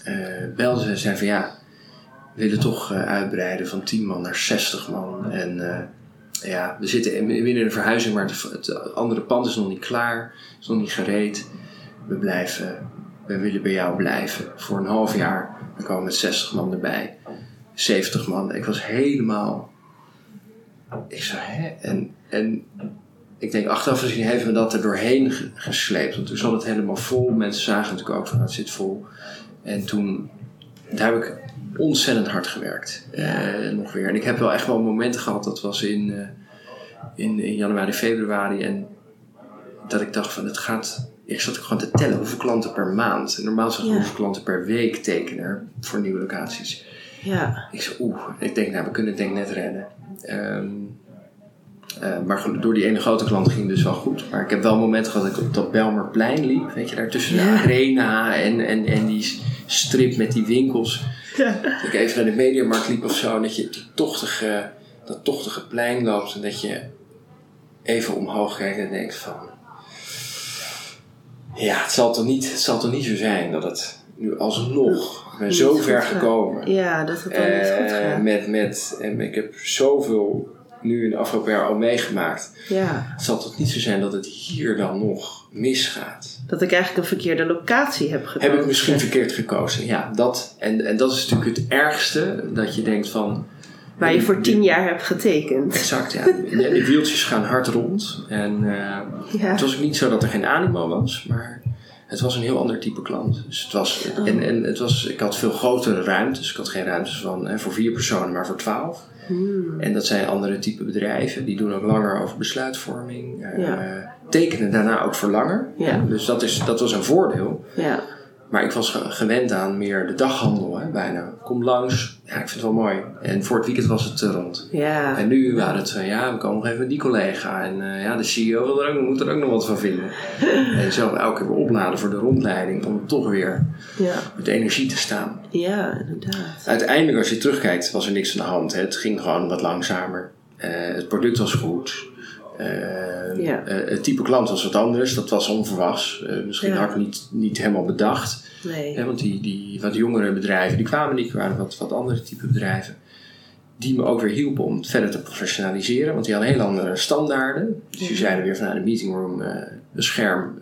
S3: eh, belde ze en zei van ja, we willen toch eh, uitbreiden van 10 man naar 60 man. En eh, ja, we zitten in- binnen een verhuizing, maar het, het andere pand is nog niet klaar, is nog niet gereed. We blijven, we willen bij jou blijven voor een half jaar. Dan komen we met 60 man erbij. 70 man. Ik was helemaal. Ik zei, hè? En, en ik denk, achteraf gezien heeft me dat er doorheen ge- gesleept. Want toen zat het helemaal vol. Mensen zagen natuurlijk ook van, het zit vol. En toen, daar heb ik ontzettend hard gewerkt. Eh, nog weer. En ik heb wel echt wel momenten gehad, dat was in, eh, in, in januari, februari. En dat ik dacht van, het gaat... Ik zat ook gewoon te tellen hoeveel klanten per maand. En normaal zat ik
S2: Ja.
S3: hoeveel klanten per week tekenen voor nieuwe locaties.
S2: Ja,
S3: Ik zei, oeh, ik denk, nou, we kunnen het denk ik net redden. Ehm, eh, maar goed, door die ene grote klant ging het dus wel goed. Maar ik heb wel momenten gehad dat ik op dat Belmerplein liep. Weet je, daar tussen de arena en, en, en die strip met die winkels.
S2: ja.
S3: Dat ik even naar de Mediamarkt liep of zo. En dat je die tochtige, dat tochtige plein loopt. En dat je even omhoog kijkt en denkt van... Ja, het zal toch niet, het zal toch niet zo zijn dat het nu alsnog... Ik ben zo ver gekomen.
S2: ja dat het dan niet goed
S3: Eh,
S2: gaat.
S3: met, met, en ik heb zoveel nu in de afgelopen jaar al meegemaakt.
S2: Ja,
S3: Het zal toch niet zo zijn dat het hier dan nog misgaat?
S2: dat ik eigenlijk een verkeerde locatie heb gekozen.
S3: Heb ik misschien verkeerd gekozen? Ja, dat, en, en dat is natuurlijk het ergste. Dat je denkt van...
S2: Waar je voor tien jaar hebt getekend.
S3: Exact, ja. De, de wieltjes gaan hard rond. En eh,
S2: Ja,
S3: het was ook niet zo dat er geen animo was. Maar het was een heel ander type klant. Dus het was, en, en het was, ik had veel grotere ruimtes. Ik had geen ruimtes van, hè, voor vier personen, maar voor twaalf.
S2: Hmm.
S3: En dat zijn andere type bedrijven. Die doen ook langer over besluitvorming. eh. Tekenen daarna ook voor langer.
S2: Ja.
S3: Dus dat, is, dat was een voordeel.
S2: Ja.
S3: Maar ik was ge- gewend aan meer de daghandel, hè, bijna. Kom langs. Ja, ik vind het wel mooi. En voor het weekend was het te rond.
S2: Ja.
S3: En nu waren het, eh, ja, we komen nog even met die collega. En eh, ja, de CEO wil er ook, moet er ook nog wat van vinden. *laughs* en zelf elke keer weer opladen voor de rondleiding. Om toch weer
S2: Ja.
S3: met energie te staan.
S2: Ja, inderdaad.
S3: Uiteindelijk, als je terugkijkt, was er niks aan de hand. Hè. Het ging gewoon wat langzamer. Eh, het product was goed. Eh,
S2: Ja.
S3: eh, het type klant was wat anders. Dat was onverwachts. Eh, misschien
S2: Ja.
S3: had ik niet, niet helemaal bedacht.
S2: Nee.
S3: Want die, die wat jongere bedrijven, die kwamen niet. Waren wat, wat andere type bedrijven. Die me ook weer hielpen om het verder te professionaliseren. Want die hadden heel andere standaarden. Dus die zeiden weer van nou, de meetingroom, een scherm.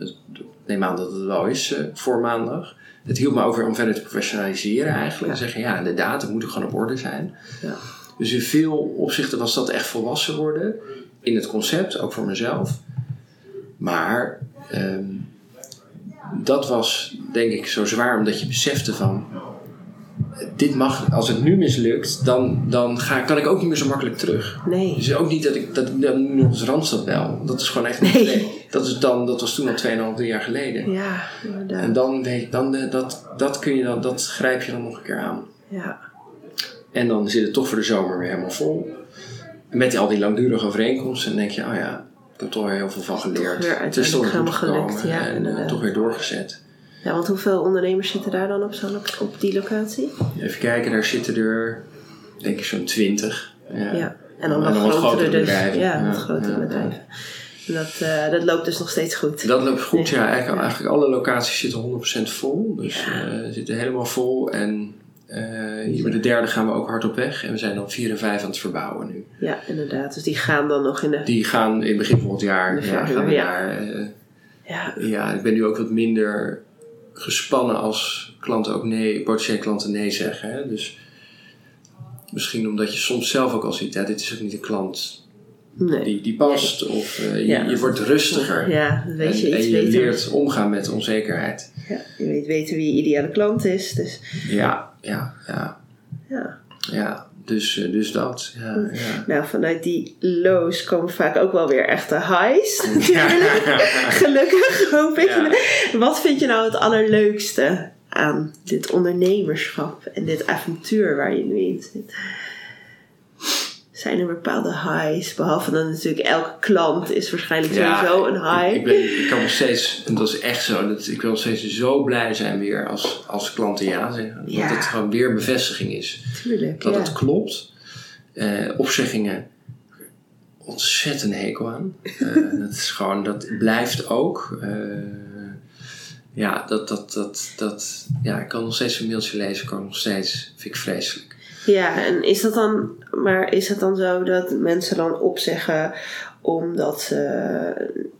S3: Neem aan dat het wel is voor maandag. Het hielp me ook weer om verder te professionaliseren eigenlijk. En zeggen ja, inderdaad, het moet ook gewoon op orde zijn.
S2: Ja.
S3: Dus in veel opzichten was dat echt volwassen worden. In het concept, ook voor mezelf. Maar ehm, dat was denk ik zo zwaar omdat je besefte van... Dit mag, als het nu mislukt, dan, dan ga, kan ik ook niet meer zo makkelijk terug.
S2: Nee.
S3: Dus ook niet dat ik, dat ik dan nu nog eens Randstad bel. Dat is gewoon echt niet
S2: Nee.
S3: Dat, is dan, dat was toen al 2,5, 3 jaar geleden.
S2: Ja, inderdaad.
S3: En dan weet dan, eh, dat, dat, kun je dan, dat grijp je dan nog een keer aan.
S2: Ja.
S3: En dan zit het toch voor de zomer weer helemaal vol. Met al die langdurige overeenkomsten. En denk je, oh ja, ik heb toch weer heel veel van geleerd.
S2: weer
S3: het is toch weer
S2: gelukt, ja,
S3: en eh, toch weer doorgezet.
S2: ja, want hoeveel ondernemers zitten daar dan op, zo'n op die locatie?
S3: Even kijken, daar zitten er denk ik zo'n 20. Ja.
S2: Ja. En dan
S3: En
S2: nog
S3: dan wat
S2: grotere dus.
S3: bedrijven.
S2: Ja, wat grotere bedrijven. En dat, eh, dat loopt dus nog steeds goed.
S3: Dat loopt goed,
S2: Ja. *laughs*
S3: Eigenlijk, eigenlijk alle locaties zitten 100% vol. Dus eh zitten helemaal vol. En eh, hier bij de derde gaan we ook hard op weg. En we zijn dan 4 en 5 aan het verbouwen nu.
S2: Ja, inderdaad. Dus die gaan dan nog in de...
S3: Die gaan in het begin volgend jaar.
S2: De
S3: Ja, gaan we
S2: ja.
S3: naar, eh,
S2: Ja,
S3: ja, ik ben nu ook wat minder gespannen als klanten ook nee, potentiële klanten nee zeggen. Hè? Dus misschien omdat je soms zelf ook al ziet, hè, dit is ook niet een klant
S2: nee.
S3: die, die past. Of eh, je,
S2: Ja.
S3: je wordt rustiger.
S2: Ja, dan weet je
S3: en,
S2: iets
S3: en je
S2: beter.
S3: leert omgaan met onzekerheid.
S2: Ja, je weet beter wie je ideale klant is. Dus
S3: Ja, ja, ja.
S2: ja.
S3: ja. Dus, eh, dus dat. Ja, ja.
S2: Nou, vanuit die lows komen vaak ook wel weer echte highs. *laughs*
S3: Ja. *laughs*
S2: Gelukkig, hoop ik. Wat vind je nou het allerleukste aan dit ondernemerschap en dit avontuur waar je nu in zit? Zijn er bepaalde highs? Behalve dan natuurlijk elke klant is waarschijnlijk sowieso een high.
S3: Ik, ik, ben, ik kan nog steeds, en dat is echt zo, dat, ik wil nog steeds zo blij zijn weer als, als klanten ja zeggen.
S2: Ja.
S3: Dat het gewoon weer een bevestiging is.
S2: Tuurlijk,
S3: Dat
S2: ja.
S3: het klopt. Eh, opzeggingen, ontzettend hekel aan. Eh, *laughs* dat is gewoon, dat blijft ook. Eh, ja, dat, dat, dat, dat, ja, ik kan nog steeds een mailtje lezen, kan nog steeds, vind ik vreselijk.
S2: Ja, en is dat dan, maar is het dan zo dat mensen dan opzeggen omdat ze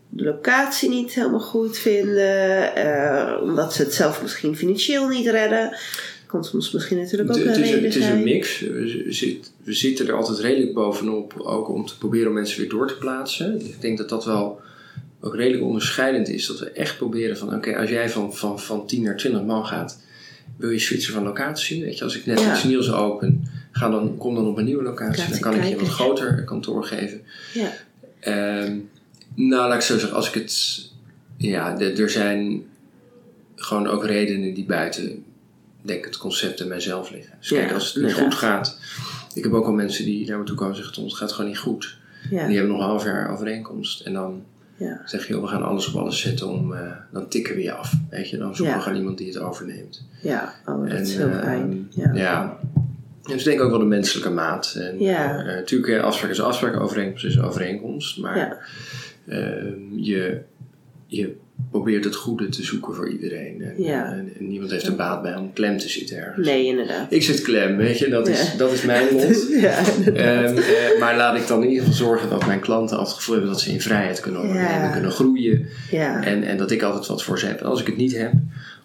S2: de locatie niet helemaal goed vinden, eh, omdat ze het zelf misschien financieel niet redden? Kan soms misschien natuurlijk ook
S3: Het,
S2: een
S3: het is, een,
S2: reden
S3: het is een mix. We zitten er altijd redelijk bovenop, ook om te proberen om mensen weer door te plaatsen. Ik denk dat dat wel ook redelijk onderscheidend is. Dat we echt proberen van, oké, als jij van, van, van 10 naar 20 man gaat, wil je switchen van locatie? Weet je, als ik net iets nieuws open, ga dan, kom dan op een nieuwe locatie. Dan kan ik je een wat groter kantoor geven.
S2: Ja.
S3: Ehm, nou, laat ik zo zeggen, als ik het. Ja, de- er zijn gewoon ook redenen die buiten, denk ik, het concept en mijzelf liggen. Dus kijk, als het niet goed gaat. Ik heb ook al mensen die naar me toe komen en zeggen: het gaat gewoon niet goed.
S2: Ja.
S3: Die hebben nog een half jaar overeenkomst. En dan
S2: Ja.
S3: zeg je: joh, we gaan alles op alles zetten om. eh, dan tikken we je af. Weet je, dan zoeken we gewoon iemand die het overneemt.
S2: ja, oh, dat is
S3: En,
S2: heel
S3: eh,
S2: fijn. Ja.
S3: Ja. Dus denk ook wel de menselijke maat. En,
S2: Ja.
S3: eh, natuurlijk, eh, afspraak is afspraak, overeenkomst is overeenkomst. Maar
S2: Ja.
S3: ehm, je, je probeert het goede te zoeken voor iedereen. En,
S2: Ja.
S3: en, en niemand heeft er baat bij om klem te zitten ergens.
S2: Nee, inderdaad.
S3: Ik zit klem, weet je, dat, is, dat is mijn *laughs* lot. *laughs*
S2: ja.
S3: Ehm, eh, maar laat ik dan in ieder geval zorgen dat mijn klanten altijd het gevoel hebben dat ze in vrijheid kunnen ondernemen, kunnen groeien.
S2: ja.
S3: En, en dat ik altijd wat voor ze heb. En als ik het niet heb,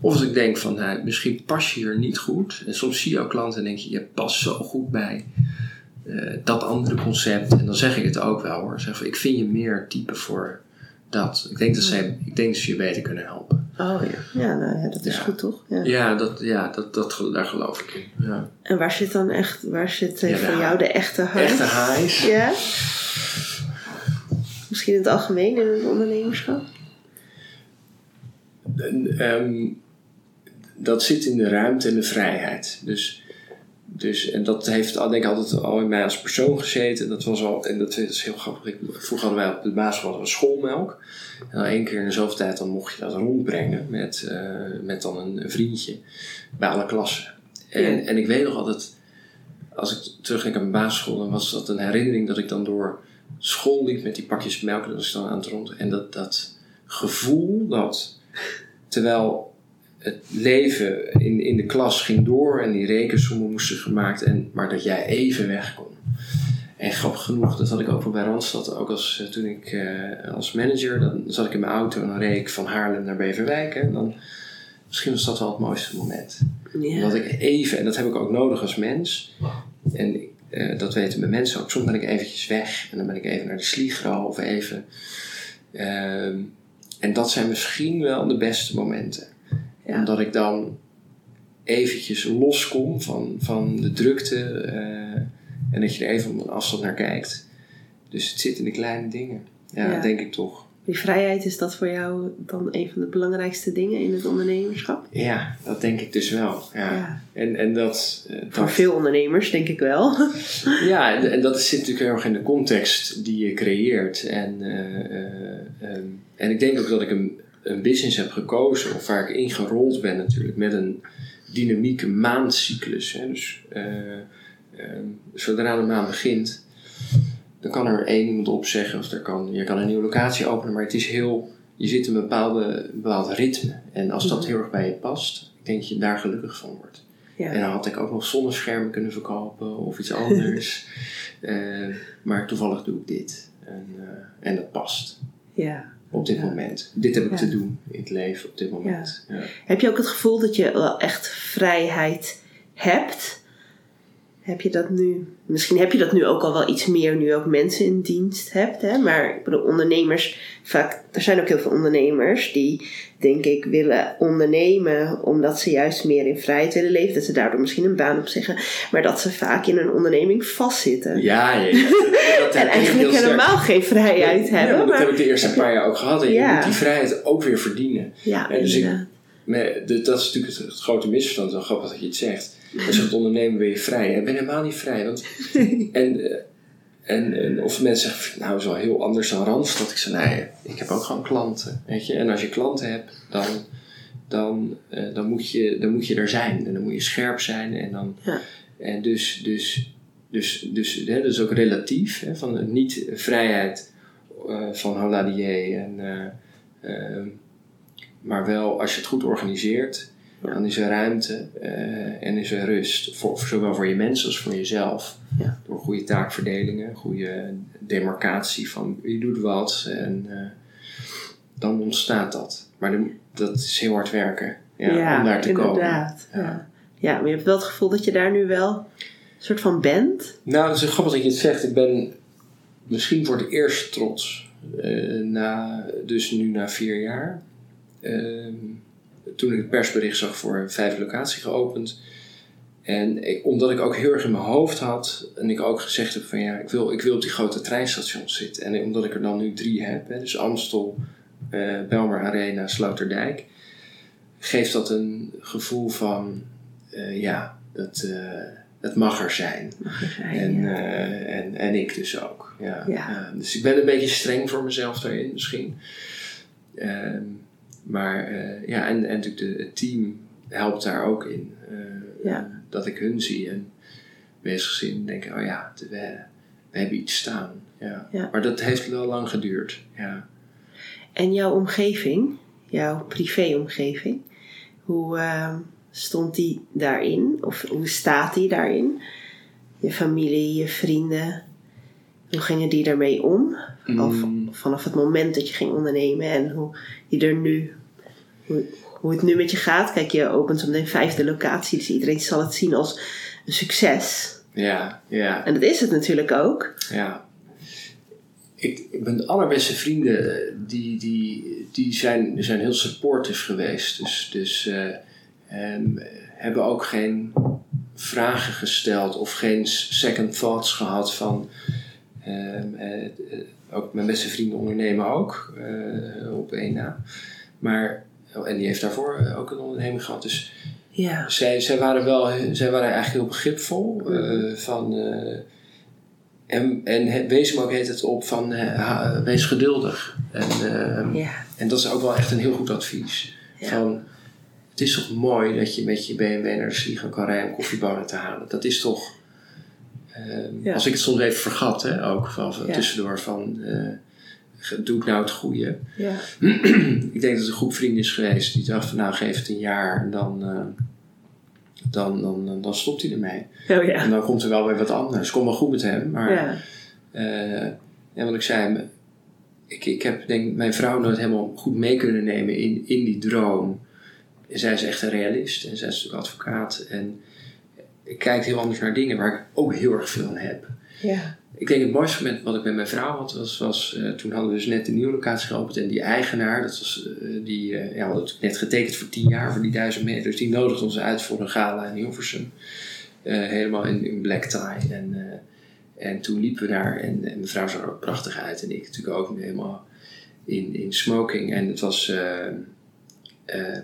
S3: of als ik denk van nou, misschien pas je hier niet goed. En soms zie je ook klanten en denk je, je past zo goed bij eh, dat andere concept. En dan zeg ik het ook wel hoor. Zeg ik vind je meer type voor dat. Ik denk dat, zij, ik denk dat ze je beter kunnen helpen.
S2: Oh ja, ja, nou ja dat is
S3: Ja.
S2: goed toch? Ja.
S3: Ja, dat, ja dat, dat, daar geloof ik in. Ja.
S2: En waar zit dan echt, waar zit eh, voor jou de echte high?
S3: Echte highs.
S2: Ja? Misschien in het algemeen in het ondernemerschap?
S3: En, ehm, dat zit in de ruimte en de vrijheid. Dus, dus, en dat heeft al- denk ik altijd al in mij als persoon gezeten. Dat was al, en dat is heel grappig. Ik, vroeger hadden wij op de basisschool we schoolmelk. En dan één keer in de zoveel tijd dan mocht je dat rondbrengen met, eh, met dan een, een vriendje bij alle klassen. En,
S2: Ja.
S3: en ik weet nog altijd, als ik terugdenk aan mijn basisschool, dan was dat een herinnering dat ik dan door school liep met die pakjes melk. Dat was ik dan aan het rond. En dat, dat gevoel dat terwijl het leven in, in de klas ging door en die rekensommen moesten gemaakt, en, maar dat jij even weg kon. En grappig genoeg, dat had ik ook wel bij Randstad, ook als, eh, toen ik eh, als manager, dan zat ik in mijn auto en dan reed ik van Haarlem naar Beverwijk. En dan, misschien was dat wel het mooiste moment.
S2: Ja.
S3: Dat ik even, en dat heb ik ook nodig als mens. En eh, dat weten mijn mensen ook. Soms ben ik eventjes weg. En dan ben ik even naar de Sligro of even. ehm, en dat zijn misschien wel de beste momenten.
S2: Ja.
S3: Omdat ik dan eventjes loskom van, van de drukte. eh, en dat je er even op een afstand naar kijkt. Dus het zit in de kleine dingen. Ja,
S2: Ja.
S3: denk ik toch.
S2: Die vrijheid, is dat voor jou dan een van de belangrijkste dingen in het ondernemerschap?
S3: Ja, dat denk ik dus wel. Ja.
S2: Ja.
S3: En, en dat, eh,
S2: Voor
S3: dat-
S2: veel ondernemers denk ik wel. *laughs*
S3: Ja, en, en dat zit natuurlijk heel erg in de context die je creëert. En, eh, eh, ehm, en ik denk ook dat ik een, een business heb gekozen, of waar ik ingerold ben natuurlijk, met een dynamieke maandcyclus. Hè. Dus eh, ehm, zodra de maand begint, dan kan er één iemand opzeggen, of er kan, je kan een nieuwe locatie openen, maar het is heel, je zit in een bepaalde, een bepaald ritme. En als dat
S2: Mhm.
S3: heel erg bij je past, ik denk dat je daar gelukkig van wordt.
S2: Ja.
S3: En dan had ik ook nog zonneschermen kunnen verkopen of iets *laughs* anders. Eh, maar toevallig doe ik dit. En, eh, en dat past
S2: ja.
S3: Op dit
S2: Ja.
S3: moment. Dit heb ik
S2: Ja.
S3: te doen in het leven op dit moment. Ja.
S2: Heb je ook het gevoel dat je wel echt vrijheid hebt? Heb je dat nu? Misschien heb je dat nu ook al wel iets meer, nu je ook mensen in dienst hebt. Hè? Maar ik bedoel, ondernemers, vaak, er zijn ook heel veel ondernemers die, denk ik, willen ondernemen omdat ze juist meer in vrijheid willen leven. Dat ze daardoor misschien een baan opzeggen. Maar dat ze vaak in een onderneming vastzitten.
S3: Ja, ja, ja. *laughs* Dat
S2: en eigenlijk helemaal geen vrijheid
S3: Ja,
S2: hebben.
S3: maar dat
S2: maar,
S3: heb ik de eerste paar jaar ook gehad. En je
S2: Ja.
S3: moet die vrijheid ook weer verdienen.
S2: ja,
S3: En dus ik- dat is natuurlijk het, het grote misverstand. Wel grappig dat je het zegt. Als je gaat ondernemen ben je vrij. Ik ben helemaal niet vrij. Want, *laughs* en, eh, en, en of mensen zeggen, nou, dat is wel heel anders dan Randstad. Ik zeg, nee, ik heb ook gewoon klanten. Weet je? En als je klanten hebt, dan, dan, eh, dan, moet je, dan moet je er zijn. En dan moet je scherp zijn. En, dan,
S2: Ja.
S3: en dus, dus, dus, dus hè, dat is ook relatief. Hè, van niet vrijheid eh, van Holladier. En, eh, maar wel, als je het goed organiseert,
S2: Ja.
S3: dan is er ruimte eh, en is er rust. Voor, zowel voor je mensen als voor jezelf.
S2: Ja.
S3: Door goede taakverdelingen, goede demarcatie van wie doet wat. En eh, dan ontstaat dat. Maar dat is heel hard werken ja, om daar te komen.
S2: inderdaad. Ja.
S3: Ja.
S2: Ja. maar je hebt wel het gevoel dat je daar nu wel een soort van bent.
S3: Nou, dat is grappig dat je het zegt. Ik ben misschien voor het eerst trots. eh, na, dus nu na vier jaar. Ehm, toen ik het persbericht zag voor een vijf locatie geopend. En ik- omdat ik ook heel erg in mijn hoofd had. En ik ook gezegd heb van ja, ik wil, ik wil op die grote treinstations zitten. En omdat ik er dan nu drie heb. Hè, dus Amstel, eh Belmer Arena, Sloterdijk. Geeft dat een gevoel van eh, ja, dat, het mag er zijn.
S2: Mag
S3: En,
S2: ja.
S3: eh, en, en ik dus ook. Ja.
S2: Ja.
S3: Ja, dus ik ben een beetje streng voor mezelf daarin misschien. Ehm, maar eh, ja, en, en natuurlijk de, het team helpt daar ook in. Eh,
S2: Ja.
S3: Dat ik hun zie en bezig denk, oh ja, we, we hebben iets staan. Ja.
S2: Ja.
S3: Maar dat heeft wel lang geduurd. Ja.
S2: En jouw omgeving, jouw privéomgeving, hoe eh, stond die daarin? Of hoe staat die daarin? Je familie, je vrienden, hoe gingen die daarmee om? Of
S3: Mm.
S2: vanaf het moment dat je ging ondernemen en hoe je er nu, hoe, hoe het nu met je gaat. Kijk, je opent zometeen een vijfde locatie, dus iedereen zal het zien als een succes.
S3: Ja, ja.
S2: En dat is het natuurlijk ook.
S3: Ja. ik, ik mijn allerbeste vrienden, die, die, die zijn, zijn heel supportive geweest. Dus, dus eh, ehm, hebben ook geen vragen gesteld of geen second thoughts gehad van... eh, eh, ook mijn beste vrienden ondernemen ook eh, op één na. Maar, en die heeft daarvoor eh, ook een onderneming gehad. Dus
S2: Ja.
S3: zij, zij, waren wel, zij waren eigenlijk heel begripvol eh, van... eh, en, en wees me ook heet het op van wees geduldig. En, eh,
S2: Ja.
S3: en dat is ook wel echt een heel goed advies.
S2: Ja.
S3: Van, het is toch mooi dat je met je BMW naar de Sligo kan rijden om koffiebonen te halen. Dat is toch... eh,
S2: Ja.
S3: Als ik het soms even vergat, hè, ook van, van tussendoor van... doe ik nou het goede?
S2: Ja. *clears throat*
S3: ik denk dat het een groep vrienden is geweest die dacht van nou geef het een jaar en dan, eh, dan, dan, dan stopt hij ermee.
S2: Oh
S3: En
S2: ja.
S3: dan komt er wel weer wat anders. Komt wel goed met hem, maar
S2: Ja.
S3: eh, ja, wat ik zei, ik, ik heb denk mijn vrouw nooit helemaal goed mee kunnen nemen in, in die droom. En zij is echt een realist en zij is natuurlijk advocaat en ik kijk heel anders naar dingen waar ik ook heel erg veel aan heb.
S2: Ja.
S3: Ik denk het mooiste moment wat ik met mijn vrouw had, was, was eh, toen hadden we dus net de nieuwe locatie geopend. En die eigenaar, dat was eh, die, eh, ja, het net getekend voor 10 jaar, voor die 1000 meter. Dus die nodigde ons uit voor een gala in Hilversum. Helemaal in, in black tie. En, en toen liepen we daar en, en mijn vrouw zag er ook prachtig uit. En ik natuurlijk ook helemaal in, in smoking. En het was... eh, ehm,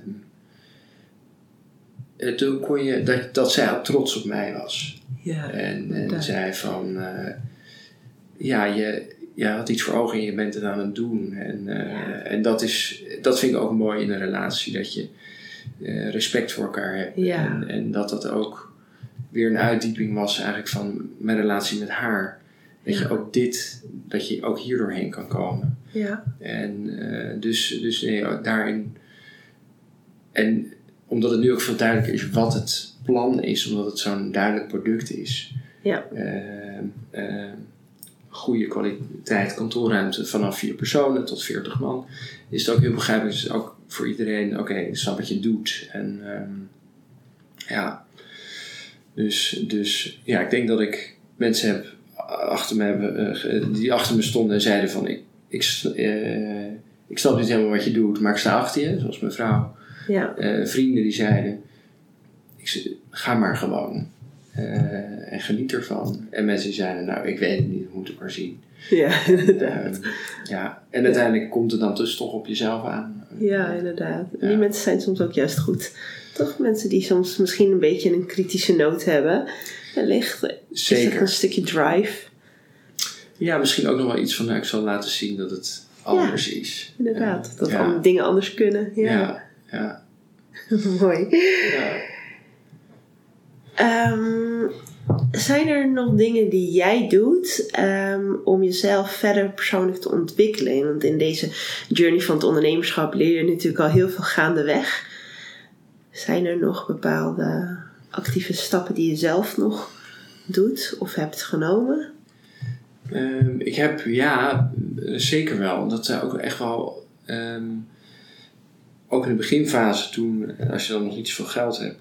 S3: eh, toen kon je, dat, dat zij ook trots op mij was.
S2: Ja.
S3: En, zei van, ja, je, je had iets voor ogen en je bent het aan het doen. En, eh,
S2: Ja.
S3: en dat, is, dat vind ik ook mooi in een relatie, dat je eh, respect voor elkaar hebt.
S2: Ja.
S3: En, en dat dat ook weer een uitdieping was eigenlijk van mijn relatie met haar. Dat
S2: Ja.
S3: je ook dit, dat je ook hier doorheen kan komen.
S2: Ja.
S3: En eh, dus, dus nee, daarin. En omdat het nu ook veel duidelijker is wat het plan is, omdat het zo'n duidelijk product is.
S2: Ja.
S3: Eh, eh, goede kwaliteit kantoorruimte vanaf vier personen tot 40 man. Is het ook heel begrijpelijk. Dus ook voor iedereen, oké, ik snap wat je doet. En ehm, ja. Dus, dus ja, ik denk dat ik mensen heb achter me hebben, eh, die achter me stonden en zeiden van ik, ik, eh, ik snap niet helemaal wat je doet, maar ik sta achter je, zoals mijn vrouw.
S2: Ja.
S3: Eh, vrienden die zeiden, ik, ga maar gewoon. Eh, en geniet ervan. En mensen die zeiden, nou ik weet het niet, we moeten maar zien.
S2: Ja, *laughs* inderdaad.
S3: Ehm, ja. En uiteindelijk komt het dan dus toch op jezelf aan.
S2: Ja, inderdaad. En die
S3: Ja.
S2: mensen zijn soms ook juist goed. Toch mensen die soms misschien een beetje een kritische noot hebben. Wellicht is er
S3: Zeker.
S2: een stukje drive.
S3: Ja, misschien ook nog wel iets van, nou, ik zal laten zien dat het anders is.
S2: Inderdaad. Dat
S3: ja.
S2: dingen anders kunnen. Ja,
S3: Ja, ja. *laughs*
S2: mooi.
S3: ja.
S2: Ehm, zijn er nog dingen die jij doet ehm, om jezelf verder persoonlijk te ontwikkelen? Want in deze journey van het ondernemerschap leer je natuurlijk al heel veel gaandeweg. Zijn er nog bepaalde actieve stappen die je zelf nog doet of hebt genomen?
S3: Ehm, ik heb, ja, zeker wel. Dat zijn ook echt wel, ook in de beginfase toen, als je dan nog niet zoveel geld hebt,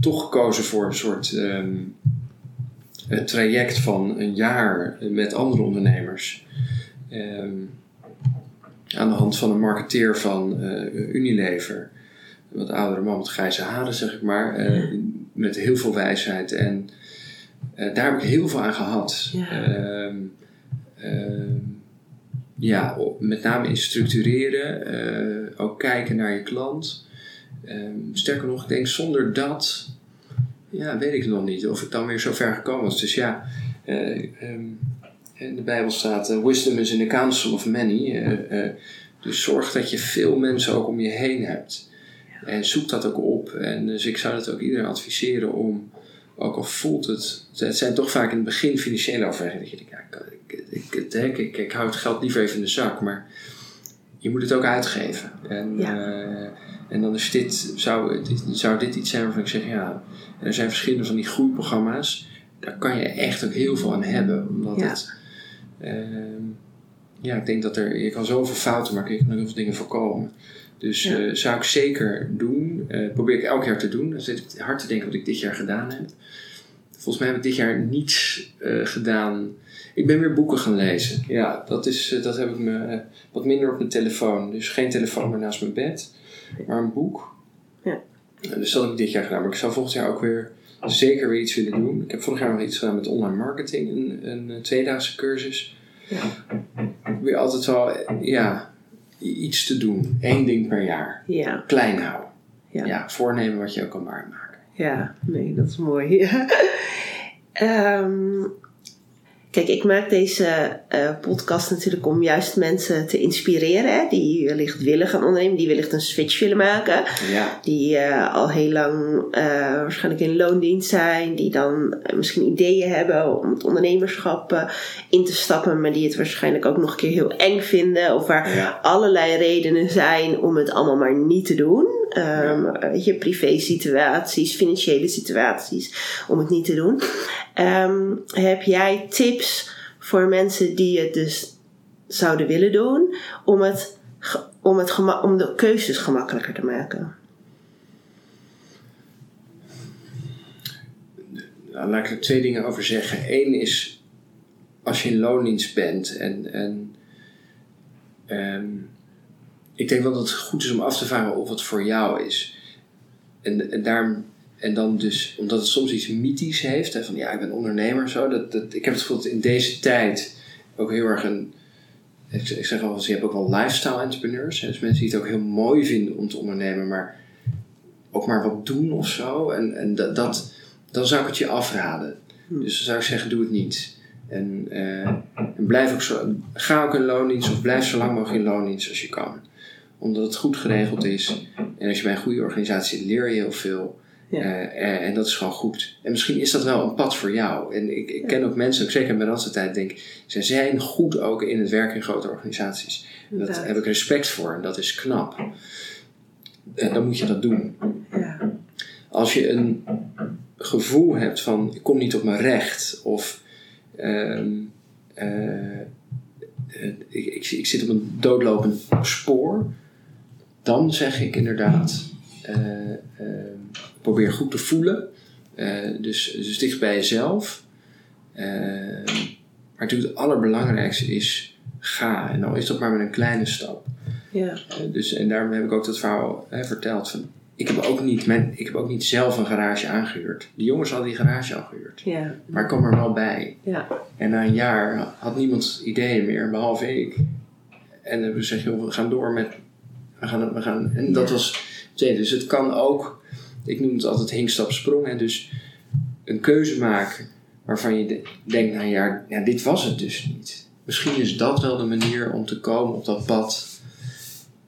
S3: toch gekozen voor een soort ehm, een traject van een jaar met andere ondernemers. Ehm, aan de hand van een marketeer van eh, Unilever. Een wat oudere man met grijze haren, zeg ik maar. eh, met heel veel wijsheid. En eh, daar heb ik heel veel aan gehad.
S2: Ja.
S3: Ehm, ehm, ja, met name in structureren. ook kijken naar je klant. Ehm, sterker nog, ik denk zonder dat... Ja, weet ik nog niet of ik dan weer zo ver gekomen was. Dus ja, ehm, in de Bijbel staat... eh, Wisdom is in the counsel of many. eh, dus zorg dat je veel mensen ook om je heen hebt. En zoek dat ook op. En dus ik zou dat ook iedereen adviseren om, ook al voelt het, het zijn toch vaak in het begin financiële overwegingen. Dat je denkt, ja, ik, ik, ik, ik hou het geld liever even in de zak, maar je moet het ook uitgeven. En,
S2: Ja.
S3: En dan is dit, zou, dit, zou dit iets zijn waarvan ik zeg, ja, en er zijn verschillende van die groeiprogramma's. Daar kan je echt ook heel veel aan hebben. Omdat
S2: Ja.
S3: het, ehm, ja, ik denk dat er, je kan zoveel fouten maken, je kan ook heel veel dingen voorkomen. Dus
S2: Ja.
S3: eh, zou ik zeker doen. Eh probeer ik elk jaar te doen. Dan zit ik hard te denken wat ik dit jaar gedaan heb. volgens mij heb ik dit jaar niets eh, gedaan. Ik ben weer boeken gaan lezen. Ja, dat, is, dat heb ik me wat minder op mijn telefoon. Dus geen telefoon meer naast mijn bed, maar een boek.
S2: Ja.
S3: Dus dat heb ik dit jaar gedaan. Maar ik zou volgend jaar ook weer zeker weer iets willen doen. Ik heb vorig jaar nog iets gedaan met online marketing, een, een eh, tweedaagse cursus.
S2: Ja.
S3: Ik probeer altijd wel, ja, iets te doen. Eén ding per jaar.
S2: Ja,
S3: Klein houden.
S2: Ja.
S3: Ja. voornemen wat je ook kan waarmaken.
S2: ja, nee, dat is mooi. Ja. *laughs* Kijk, ik maak deze eh, podcast natuurlijk om juist mensen te inspireren. Hè, die wellicht willen gaan ondernemen, die wellicht een switch willen maken.
S3: Ja,
S2: Die eh, al heel lang eh, waarschijnlijk in loondienst zijn. Die dan misschien ideeën hebben om het ondernemerschap in te stappen. Maar die het waarschijnlijk ook nog een keer heel eng vinden. Of waar
S3: Ja.
S2: allerlei redenen zijn om het allemaal maar niet te doen. Ehm, Weet je, privé situaties, financiële situaties om het niet te doen. Ehm, heb jij tips voor mensen die het dus zouden willen doen om, het, om, het om de keuzes gemakkelijker te maken?
S3: nou, laat ik er twee dingen over zeggen. Eén is, als je in loondienst bent en... en ehm, ik denk wel dat het goed is om af te vragen of het voor jou is. En, en, daarom, en dan dus, omdat het soms iets mythisch heeft, hè, van ja, ik ben ondernemer, zo. Dat, dat, ik heb het gevoel dat in deze tijd ook heel erg een. Ik, ik zeg wel eens, je hebt ook wel lifestyle entrepreneurs. Hè, dus mensen die het ook heel mooi vinden om te ondernemen, maar ook maar wat doen of zo. En, en dat, dat, dan zou ik het je afraden. Dus dan zou ik zeggen, doe het niet. En, eh, en blijf ook zo, ga ook in loondienst of blijf zo lang mogelijk in loondienst als je kan. Omdat het goed geregeld is. En als je bij een goede organisatie zit, leer je heel veel.
S2: Ja.
S3: Eh, eh, en dat is gewoon goed. En misschien is dat wel een pad voor jou. En ik, ik ken ook mensen, ook zeker in mijn randstijd, denk ik, ze zijn goed ook in het werken in grote organisaties. En dat
S2: Inderdaad.
S3: heb ik respect voor en dat is knap. En dan moet je dat doen.
S2: Ja,
S3: Als je een gevoel hebt van ik kom niet op mijn recht of ehm, eh, eh, ik, ik, ik zit op een doodlopend spoor, dan zeg ik inderdaad eh, eh, probeer goed te voelen. Eh, dus, dus dicht bij jezelf. Maar natuurlijk het allerbelangrijkste is ga. En dan is dat maar met een kleine stap.
S2: ja,
S3: dus, en daarom heb ik ook dat verhaal hè, verteld. Van, ik, heb ook niet, mijn, ik heb ook niet zelf een garage aangehuurd. Die jongens hadden die garage al gehuurd.
S2: ja,
S3: Maar ik kwam er wel bij.
S2: ja,
S3: En na een jaar had niemand ideeën meer, behalve ik. En dan zeg je, we gaan door met... We gaan, we gaan, en dat was... Dus het kan ook... Ik noem het altijd hinkstap sprong. En dus een keuze maken waarvan je de- denkt jaar... Ja, dit was het dus niet. Misschien is dat wel de manier om te komen op dat pad...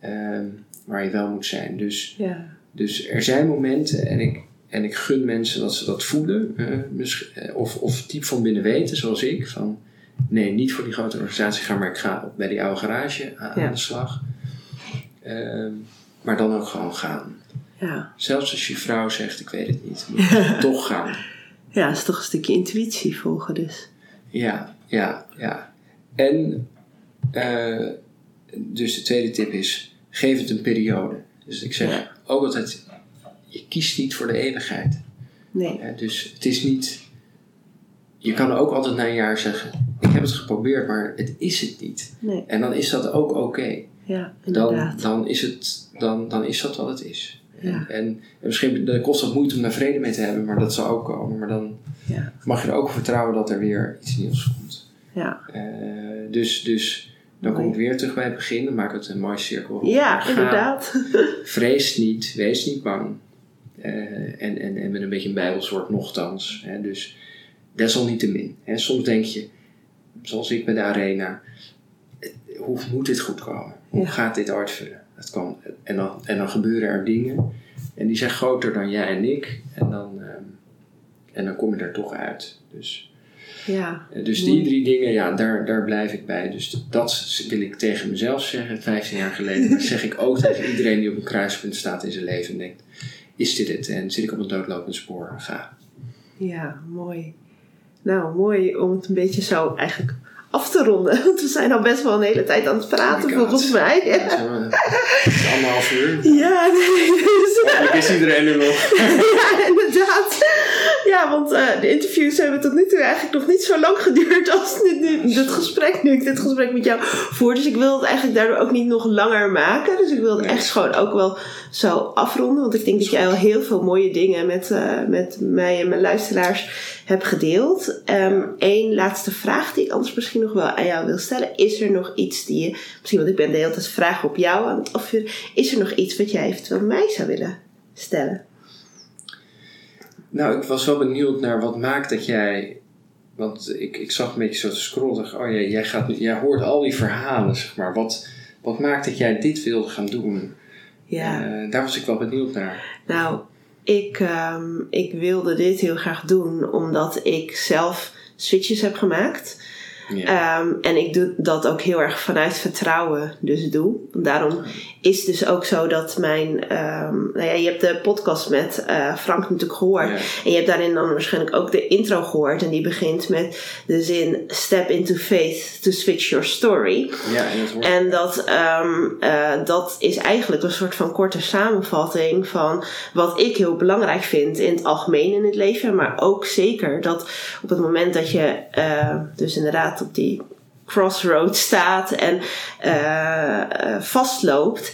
S3: ehm, waar je wel moet zijn. Dus...
S2: ja,
S3: Dus er zijn momenten en ik, en ik gun mensen dat ze dat voelen. eh, eh, of, of diep van binnen weten, zoals ik. Van nee, niet voor die grote organisatie gaan, maar ik ga bij die oude garage aan,
S2: Ja.
S3: aan de slag. Ehm, maar dan ook gewoon gaan.
S2: ja.
S3: Zelfs als je vrouw zegt, ik weet het niet. Moet *laughs* je toch gaan.
S2: Ja, dat is toch een stukje intuïtie volgen dus.
S3: Ja, ja, ja. En eh, dus de tweede tip is, geef het een periode. Dus ik zeg
S2: Ja.
S3: ook altijd, je kiest niet voor de eeuwigheid.
S2: Nee,
S3: dus het is niet. Je kan ook altijd na een jaar zeggen: Ik heb het geprobeerd, maar het is het niet.
S2: nee,
S3: En dan is dat ook oké.
S2: Ja,
S3: Dan, dan, is het, dan, dan is dat wat het is.
S2: Ja.
S3: En, en, en misschien kost het moeite om daar vrede mee te hebben, maar dat zal ook komen. Maar dan
S2: Ja.
S3: mag je er ook vertrouwen dat er weer iets nieuws komt.
S2: Ja,
S3: Eh, dus, dus dan kom ik weer terug bij het begin. Dan maak ik het een mooi cirkel.
S2: ja
S3: Ga,
S2: inderdaad. *laughs*
S3: Vrees niet, wees niet bang. Eh, en, en, en met een beetje een bijbelswoord nochtans. Hè, dus desalniettemin. Hè, soms denk je, zoals ik bij de arena, hoe moet dit goed komen? Hoe gaat dit uitvullen? Het kan, en, dan, en dan gebeuren er dingen en die zijn groter dan jij en ik. En dan, ehm, en dan kom je er toch uit. Dus,
S2: Ja,
S3: eh, dus die drie dingen, ja, daar, daar blijf ik bij. Dus dat wil ik tegen mezelf zeggen, 15 jaar geleden. Maar *laughs* zeg ik ook tegen iedereen die op een kruispunt staat in zijn leven en denkt: is dit het? En zit ik op een doodlopend spoor? Ga.
S2: ja, mooi. Nou, mooi om het een beetje zo eigenlijk af te ronden. *laughs* Want we zijn al best wel een hele tijd aan het praten,
S3: Oh
S2: volgens mij.
S3: Ja, eh, het is anderhalf uur.
S2: ja nee, dus,
S3: Hopelijk is iedereen er nog. *laughs*
S2: ja, inderdaad. Ja, want eh, de interviews hebben tot nu toe eigenlijk nog niet zo lang geduurd als dit, dit gesprek, nu ik dit gesprek met jou voer. Dus ik wil het eigenlijk daardoor ook niet nog langer maken. Dus ik wil het echt gewoon ook wel zo afronden. Want ik denk dat jij al heel veel mooie dingen met, eh, met mij en mijn luisteraars hebt gedeeld. Eén laatste vraag die ik anders misschien nog wel aan jou wil stellen. Is er nog iets die je, misschien want ik ben de hele tijd vragen op jou aan het afvuren. Is er nog iets wat jij eventueel mij zou willen stellen?
S3: Nou, ik was wel benieuwd naar wat maakt dat jij. Want ik, ik zag een beetje zo te scrollen. dacht, Oh ja, jij, gaat, jij hoort al die verhalen, zeg maar. Wat, wat maakt dat jij dit wilde gaan doen?
S2: Ja.
S3: Eh, daar was ik wel benieuwd naar.
S2: Nou, ik, ehm, ik wilde dit heel graag doen omdat ik zelf switches heb gemaakt.
S3: Ja.
S2: Ehm, en ik doe dat ook heel erg vanuit vertrouwen dus doe. Daarom is dus ook zo dat mijn... ehm, nou ja, je hebt de podcast met eh, Frank natuurlijk gehoord.
S3: Ja.
S2: En je hebt daarin dan waarschijnlijk ook de intro gehoord. En die begint met de zin... Step into faith to switch your story.
S3: ja, en
S2: dat, eh, dat is eigenlijk een soort van korte samenvatting van wat ik heel belangrijk vind in het algemeen in het leven. Maar ook zeker dat op het moment dat je eh, dus inderdaad op die crossroad staat en eh, eh, vastloopt.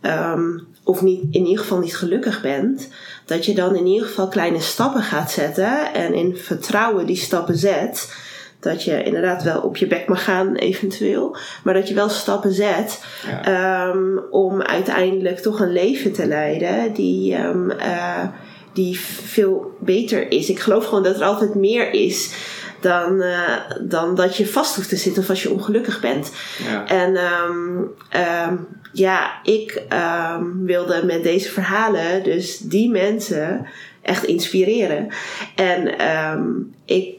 S2: ehm, of niet, in ieder geval niet gelukkig bent, dat je dan in ieder geval kleine stappen gaat zetten en in vertrouwen die stappen zet. Dat je inderdaad wel op je bek mag gaan, eventueel. Maar dat je wel stappen zet
S3: Ja.
S2: ehm, om uiteindelijk toch een leven te leiden die, ehm, eh, die veel beter is. Ik geloof gewoon dat er altijd meer is dan, eh, dan dat je vast hoeft te zitten of als je ongelukkig bent.
S3: ja.
S2: En ehm, ehm, ja, ik ehm, wilde met deze verhalen dus die mensen echt inspireren. En ik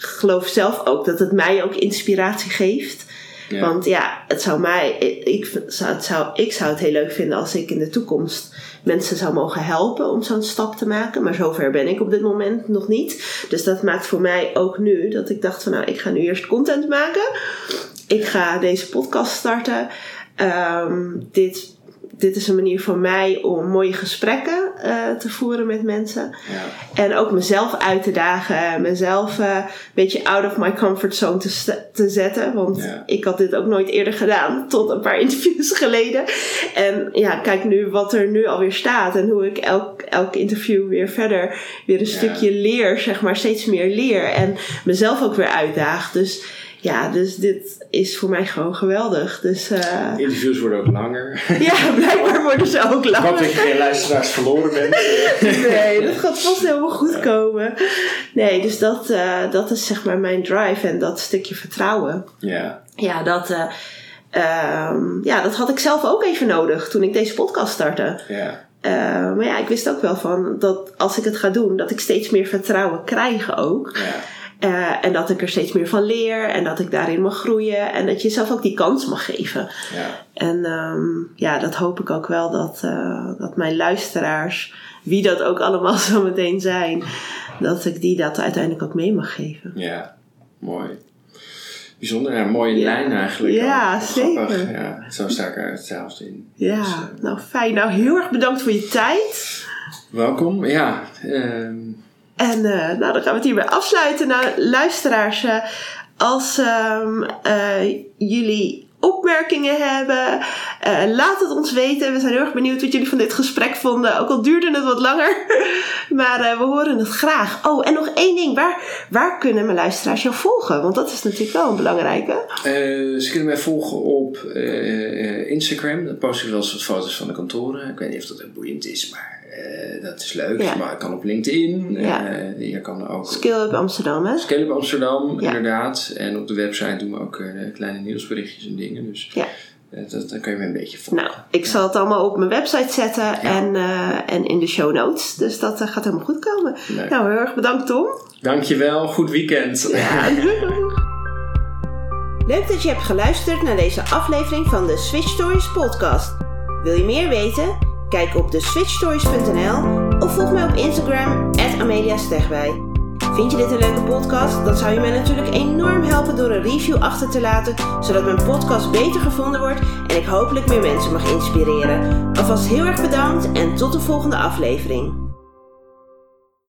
S2: geloof zelf ook dat het mij ook inspiratie geeft.
S3: Ja.
S2: Want ja, het zou mij, ik, ik zou, het zou, ik zou het heel leuk vinden als ik in de toekomst mensen zou mogen helpen om zo'n stap te maken. Maar zover ben ik op dit moment nog niet. Dus dat maakt voor mij ook nu dat ik dacht van nou, ik ga nu eerst content maken. Ik ga deze podcast starten. Ehm, dit, dit is een manier voor mij om mooie gesprekken eh, te voeren met mensen.
S3: ja.
S2: En ook mezelf uit te dagen. Mezelf eh, een beetje out of my comfort zone te, te zetten. Want
S3: Ja.
S2: ik had dit ook nooit eerder gedaan. Tot een paar *laughs* interviews geleden. En ja, kijk nu wat er nu alweer staat. En hoe ik elk, elk interview weer verder weer een
S3: Ja.
S2: stukje leer. Zeg maar steeds meer leer. En mezelf ook weer uitdaag. Dus ja, dus dit is voor mij gewoon geweldig. Dus eh,
S3: Interviews worden ook langer. *laughs*
S2: ja, blijkbaar worden ze ook
S3: Ik hoop
S2: langer.
S3: dat je geen luisteraars verloren bent. *laughs*
S2: Nee, dat gaat vast helemaal goed komen. Nee, dus dat, eh, dat is zeg maar mijn drive en dat stukje vertrouwen.
S3: ja.
S2: Ja, dat, eh, ehm, ja, dat had ik zelf ook even nodig toen ik deze podcast startte.
S3: Ja.
S2: Maar ja, ik wist ook wel van dat als ik het ga doen, dat ik steeds meer vertrouwen krijg ook.
S3: Ja.
S2: Eh, en dat ik er steeds meer van leer en dat ik daarin mag groeien en dat je zelf ook die kans mag geven.
S3: Ja.
S2: En ehm, ja, dat hoop ik ook wel dat, eh, dat mijn luisteraars, wie dat ook allemaal *laughs* zo meteen zijn, dat ik die dat uiteindelijk ook mee mag geven.
S3: Ja. Mooi. Bijzonder, mooie
S2: Ja.
S3: lijn eigenlijk.
S2: Ja,
S3: ook.
S2: Zeker.
S3: Ja, zo sta ik er hetzelfde in.
S2: Ja,
S3: Dus, eh,
S2: nou fijn. Nou, heel erg bedankt voor je tijd.
S3: welkom. Ja. ehm,
S2: En eh, nou, dan gaan we het hierbij afsluiten. Nou, luisteraars, eh, als ehm, eh, jullie opmerkingen hebben, laat het ons weten. We zijn heel erg benieuwd wat jullie van dit gesprek vonden. Ook al duurde het wat langer. *laughs* maar we horen het graag. Oh, en nog één ding. Waar, waar kunnen mijn luisteraars jou volgen? Want dat is natuurlijk wel een belangrijke.
S3: Ze kunnen mij volgen op Instagram. Dan post ik wel eens wat foto's van de kantoren. Ik weet niet of dat ook boeiend is, maar eh, dat is leuk.
S2: Ja.
S3: Maar ik kan op LinkedIn.
S2: Ja.
S3: Eh, je kan ook
S2: Skill Up Amsterdam, hè?
S3: Scale Up Amsterdam,
S2: Ja.
S3: inderdaad. En op de website doen we ook eh, kleine nieuwsberichtjes en dingen. Dus
S2: Ja.
S3: dat, dan kan je me een beetje volgen.
S2: Nou, ik zal het allemaal op mijn website zetten en, en in de show notes. Dus dat gaat helemaal goed komen.
S3: Leuk.
S2: Nou, heel erg bedankt Tom.
S3: Dankjewel, goed weekend.
S2: Ja, Leuk dat je hebt geluisterd naar deze aflevering van de Switch Stories podcast. Wil je meer weten? Kijk op de switchstories.nl of volg mij op Instagram Amelia Stegwij. Vind je dit een leuke podcast? Dan zou je mij natuurlijk enorm helpen door een review achter te laten, zodat mijn podcast beter gevonden wordt en ik hopelijk meer mensen mag inspireren. Alvast heel erg bedankt en tot de volgende aflevering.